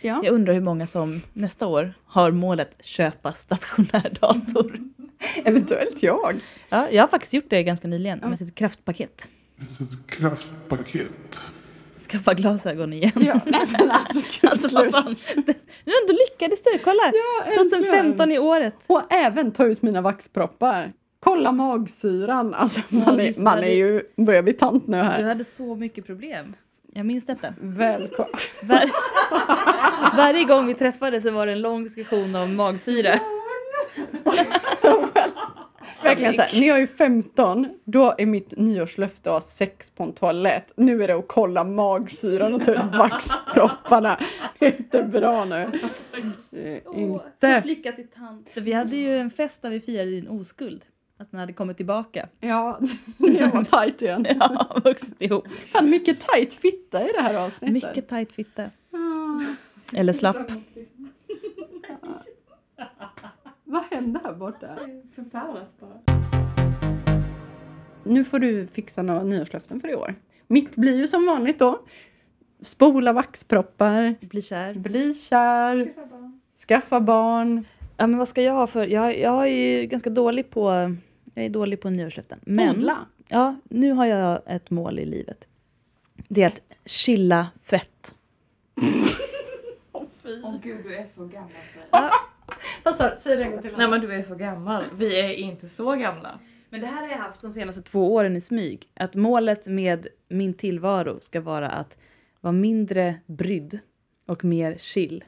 Speaker 2: Ja.
Speaker 1: Jag undrar hur många som nästa år har målet köpa stationär dator. (laughs)
Speaker 2: Eventuellt jag.
Speaker 1: Ja, jag har faktiskt gjort det ganska nyligen med sitt kraftpaket.
Speaker 7: Ett kraftpaket.
Speaker 1: Skaffa glasögon igen.
Speaker 2: Ja, nej, men alltså, gud, (laughs)
Speaker 1: Alltså vad fan. Nu ändå lyckades du, kolla!
Speaker 2: Ja, äntligen.
Speaker 1: 2015 i året.
Speaker 2: Och även ta ut mina vaxproppar. Kolla magsyran. Alltså, man,
Speaker 1: just
Speaker 2: är, man är ju, börjar bli tant nu
Speaker 1: Du
Speaker 2: här.
Speaker 1: hade så mycket problem. Jag minns detta.
Speaker 2: Välkommen.
Speaker 1: Var... Varje gång vi träffades så var det en lång diskussion om magsyra.
Speaker 2: Verkligen så här, när jag är 15, då är mitt nyårslöfte att ha sex på en toalett. Nu är det att kolla magsyran och ta ut vaxpropparna. Det är inte bra nu. Är inte.
Speaker 1: flicka till tant. Vi hade ju en fest där vi firade din oskuld. Att den hade kommit tillbaka.
Speaker 2: Ja, (laughs) det var tajt igen. (laughs)
Speaker 1: Ja, vuxit ihop.
Speaker 2: Fan, mycket tajt fitta i det här avsnittet.
Speaker 1: Mycket tajt fitta. Eller slapp. (laughs)
Speaker 2: Vad hände här borta?
Speaker 4: Förfäras bara.
Speaker 2: Nu får du fixa några nyårslöften för i år. Mitt blir ju som vanligt då. Spola vaxproppar,
Speaker 1: Bli kär.
Speaker 2: bli kär, skaffa barn.
Speaker 1: Ja men vad ska jag ha för... Jag, jag är ju ganska dålig på... Jag är dålig på nyårslöften. Men
Speaker 2: Odla.
Speaker 1: ja, nu har jag ett mål i livet. Det är att chilla fett. (laughs)
Speaker 4: Åh gud, du är så gammal det. (laughs)
Speaker 2: Vad sa du? Säg det en gång till.
Speaker 4: Nej men du är så gammal. Vi är inte så gamla.
Speaker 1: Men det här har jag haft de senaste två åren i smyg. Att målet med min tillvaro ska vara att vara mindre brydd och mer chill.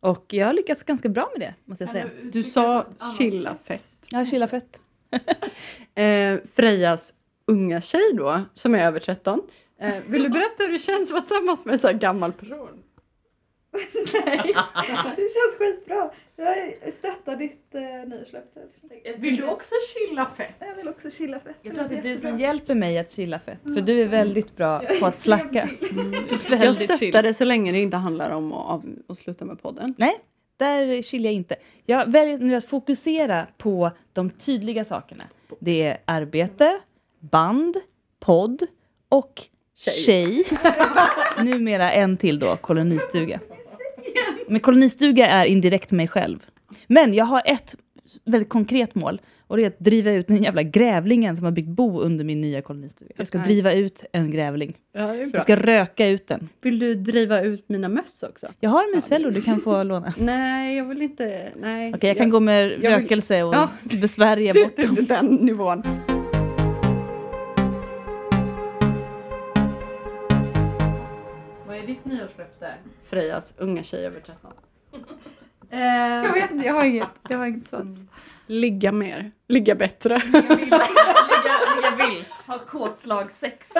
Speaker 1: Och jag har lyckats ganska bra med det, måste jag säga.
Speaker 2: Du sa chilla fett.
Speaker 1: Jag chillar fett. (laughs)
Speaker 2: Eh, Frejas unga tjej då, som är över 13. Eh, vill du berätta hur det känns att vara tillsammans med en sån här gammal person?
Speaker 6: Det känns skitbra. Jag stöttar ditt eh, nyårslöfte.
Speaker 2: Vill du också chilla fett?
Speaker 6: Jag vill också chilla fett.
Speaker 1: Jag tror att det är du som hjälper mig att chilla fett. För du är väldigt bra på att slacka. Mm, (laughs)
Speaker 2: Jag stöttar
Speaker 1: chill.
Speaker 2: det så länge det inte handlar om att, av, att sluta med podden.
Speaker 1: Nej, där chillar jag inte. Jag väljer nu att fokusera på de tydliga sakerna. Det är arbete, band, podd och
Speaker 2: Tjej.
Speaker 1: tjej. (laughs) Numera en till då, kolonistuga. Men kolonistuga är indirekt mig själv. Men jag har ett väldigt konkret mål. Och det är att driva ut den jävla grävlingen som har byggt bo under min nya kolonistuga. Jag ska
Speaker 2: Nej.
Speaker 1: driva ut en grävling.
Speaker 2: Ja, det är bra.
Speaker 1: Jag ska röka ut den.
Speaker 2: Vill du driva ut mina möss också?
Speaker 1: Jag har musfällor du kan få (laughs) låna. Okej,
Speaker 2: Nej, jag vill inte. Nej.
Speaker 1: jag kan gå med
Speaker 2: vill-
Speaker 1: rökelse och
Speaker 2: Ja.
Speaker 1: besvärja (laughs) bort
Speaker 2: Det är den nivån. Vad är ditt nyårslöfte? Frejas unga tjej över 13.
Speaker 6: Jag vet inte, jag har inget, jag har inget svans.
Speaker 2: Ligga mer. Ligga bättre.
Speaker 4: Ligga, ligga vilt.
Speaker 1: Ha kåtslag sex.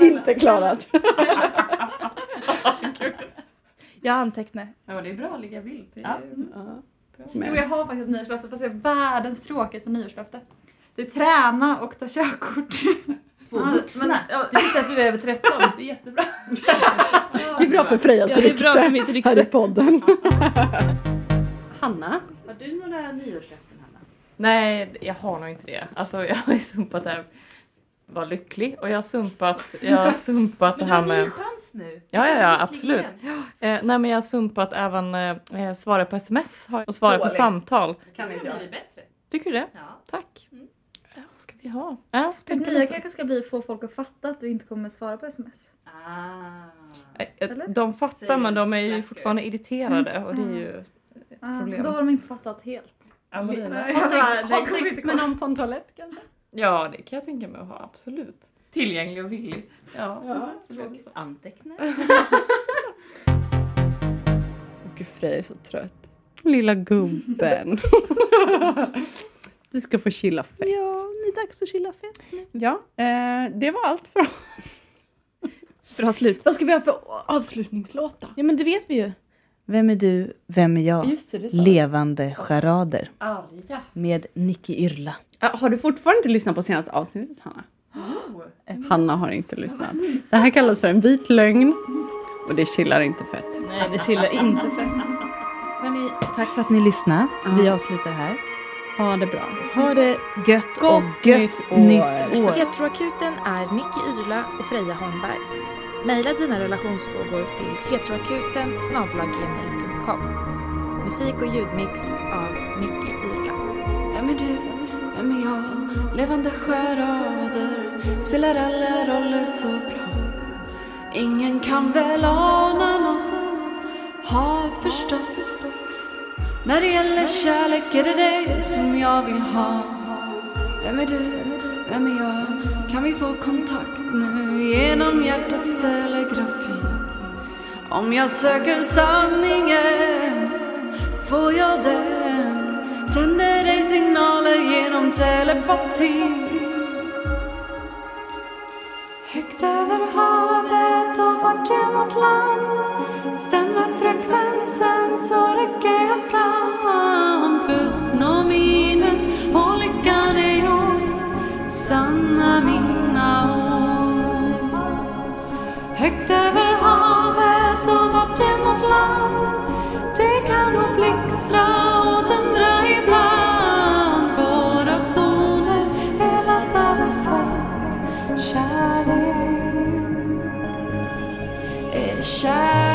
Speaker 2: inte klarat.
Speaker 1: Jag antecknar.
Speaker 4: Ja det är bra att ligga vilt. Det är
Speaker 1: Ja.
Speaker 6: Jo,
Speaker 2: är.
Speaker 6: jag har faktiskt ett nyårslöfte fast det är världens tråkigaste nyårslöfte. Det är träna och ta körkort.
Speaker 1: Två
Speaker 6: Ja,
Speaker 1: vuxna.
Speaker 6: men- ja.
Speaker 1: Det visar att du är över 13. Det är jättebra.
Speaker 2: Det är bra för Frejas
Speaker 1: Ja, det är bra för mitt
Speaker 2: rykte här i
Speaker 1: rykte.
Speaker 2: podden. Hanna,
Speaker 1: Har du några nyårslöften, Hanna?
Speaker 4: Nej, jag har nog inte det. Alltså jag har ju sumpat det här var lycklig och jag har sumpat, jag har sumpat det här med...
Speaker 1: chans nu.
Speaker 4: Ja, ja, ja, absolut. Eh, nej, men jag har sumpat även eh, svara på sms har- och svara på samtal.
Speaker 2: kan inte jag.
Speaker 1: bättre.
Speaker 4: Tycker du det?
Speaker 1: Ja.
Speaker 4: Tack. Ja,
Speaker 6: Det nya kanske ska bli få folk att fatta att du inte kommer svara på sms.
Speaker 1: Ah.
Speaker 6: Eller?
Speaker 4: De fattar
Speaker 1: Säger
Speaker 4: men de är ju
Speaker 1: slacker.
Speaker 4: fortfarande irriterade och det är ju ett
Speaker 6: Ah,
Speaker 4: problem.
Speaker 6: då har de inte fattat helt.
Speaker 4: Amarina.
Speaker 6: Nej.
Speaker 2: Ha
Speaker 6: Ja,
Speaker 2: sex, (laughs)
Speaker 6: det
Speaker 2: ha
Speaker 6: kommer
Speaker 2: sex
Speaker 6: inte
Speaker 2: med
Speaker 6: gå.
Speaker 2: någon på en toalett kanske?
Speaker 4: Ja, det kan jag tänka mig att ha, absolut. Tillgänglig och villig. Ja.
Speaker 1: Antecknar. (laughs)
Speaker 2: Åh gud, Freja är så trött. Lilla gubben. (laughs) du ska få chilla fett.
Speaker 1: Ja, det är dags att chilla fett nu.
Speaker 2: Ja, eh, det var allt för
Speaker 1: För ha slut.
Speaker 2: Vad ska vi ha för avslutningslåt då?
Speaker 1: Ja, men det vet vi ju. Vem är du, vem är jag?
Speaker 2: Just det, det sa du.
Speaker 1: Levande charader
Speaker 4: Arga.
Speaker 1: med Nicky Yrla.
Speaker 2: Har du fortfarande inte lyssnat på senaste avsnittet, Hanna? (gasps) Hanna har inte lyssnat. Det här kallas för en vit lögn och det chillar inte fett.
Speaker 1: Nej, det chillar inte fett. Hörrni, tack för att ni lyssnade. Vi avslutar här.
Speaker 2: Ha det bra.
Speaker 1: Ha det gött
Speaker 2: Gott
Speaker 1: och gött
Speaker 2: nytt år.
Speaker 1: nytt år.
Speaker 3: Heteroakuten är Nicky Yrla och Freja Holmberg. Maila dina relationsfrågor till heteroakuten. Musik och ljudmix av Nicky Irla.
Speaker 2: Vem är du? Vem är jag? Levande sjörader spelar alla roller så bra. Ingen kan väl ana något, ha förstått. När det gäller kärlek är det dig som jag vill ha. Vem är du? Vem är jag? Kan vi få kontakt nu genom hjärtats telegrafi? Om jag söker sanningen får jag den Sänder dig signaler genom telepati Högt över havet och bort emot land. Stämmer frekvensen så räcker jag fram. Plus och minus och lyckan är gjord Sanna mina ord. Högt över havet och bort emot land. Det kan nog blixtra och dundra ibland. Är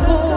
Speaker 2: jag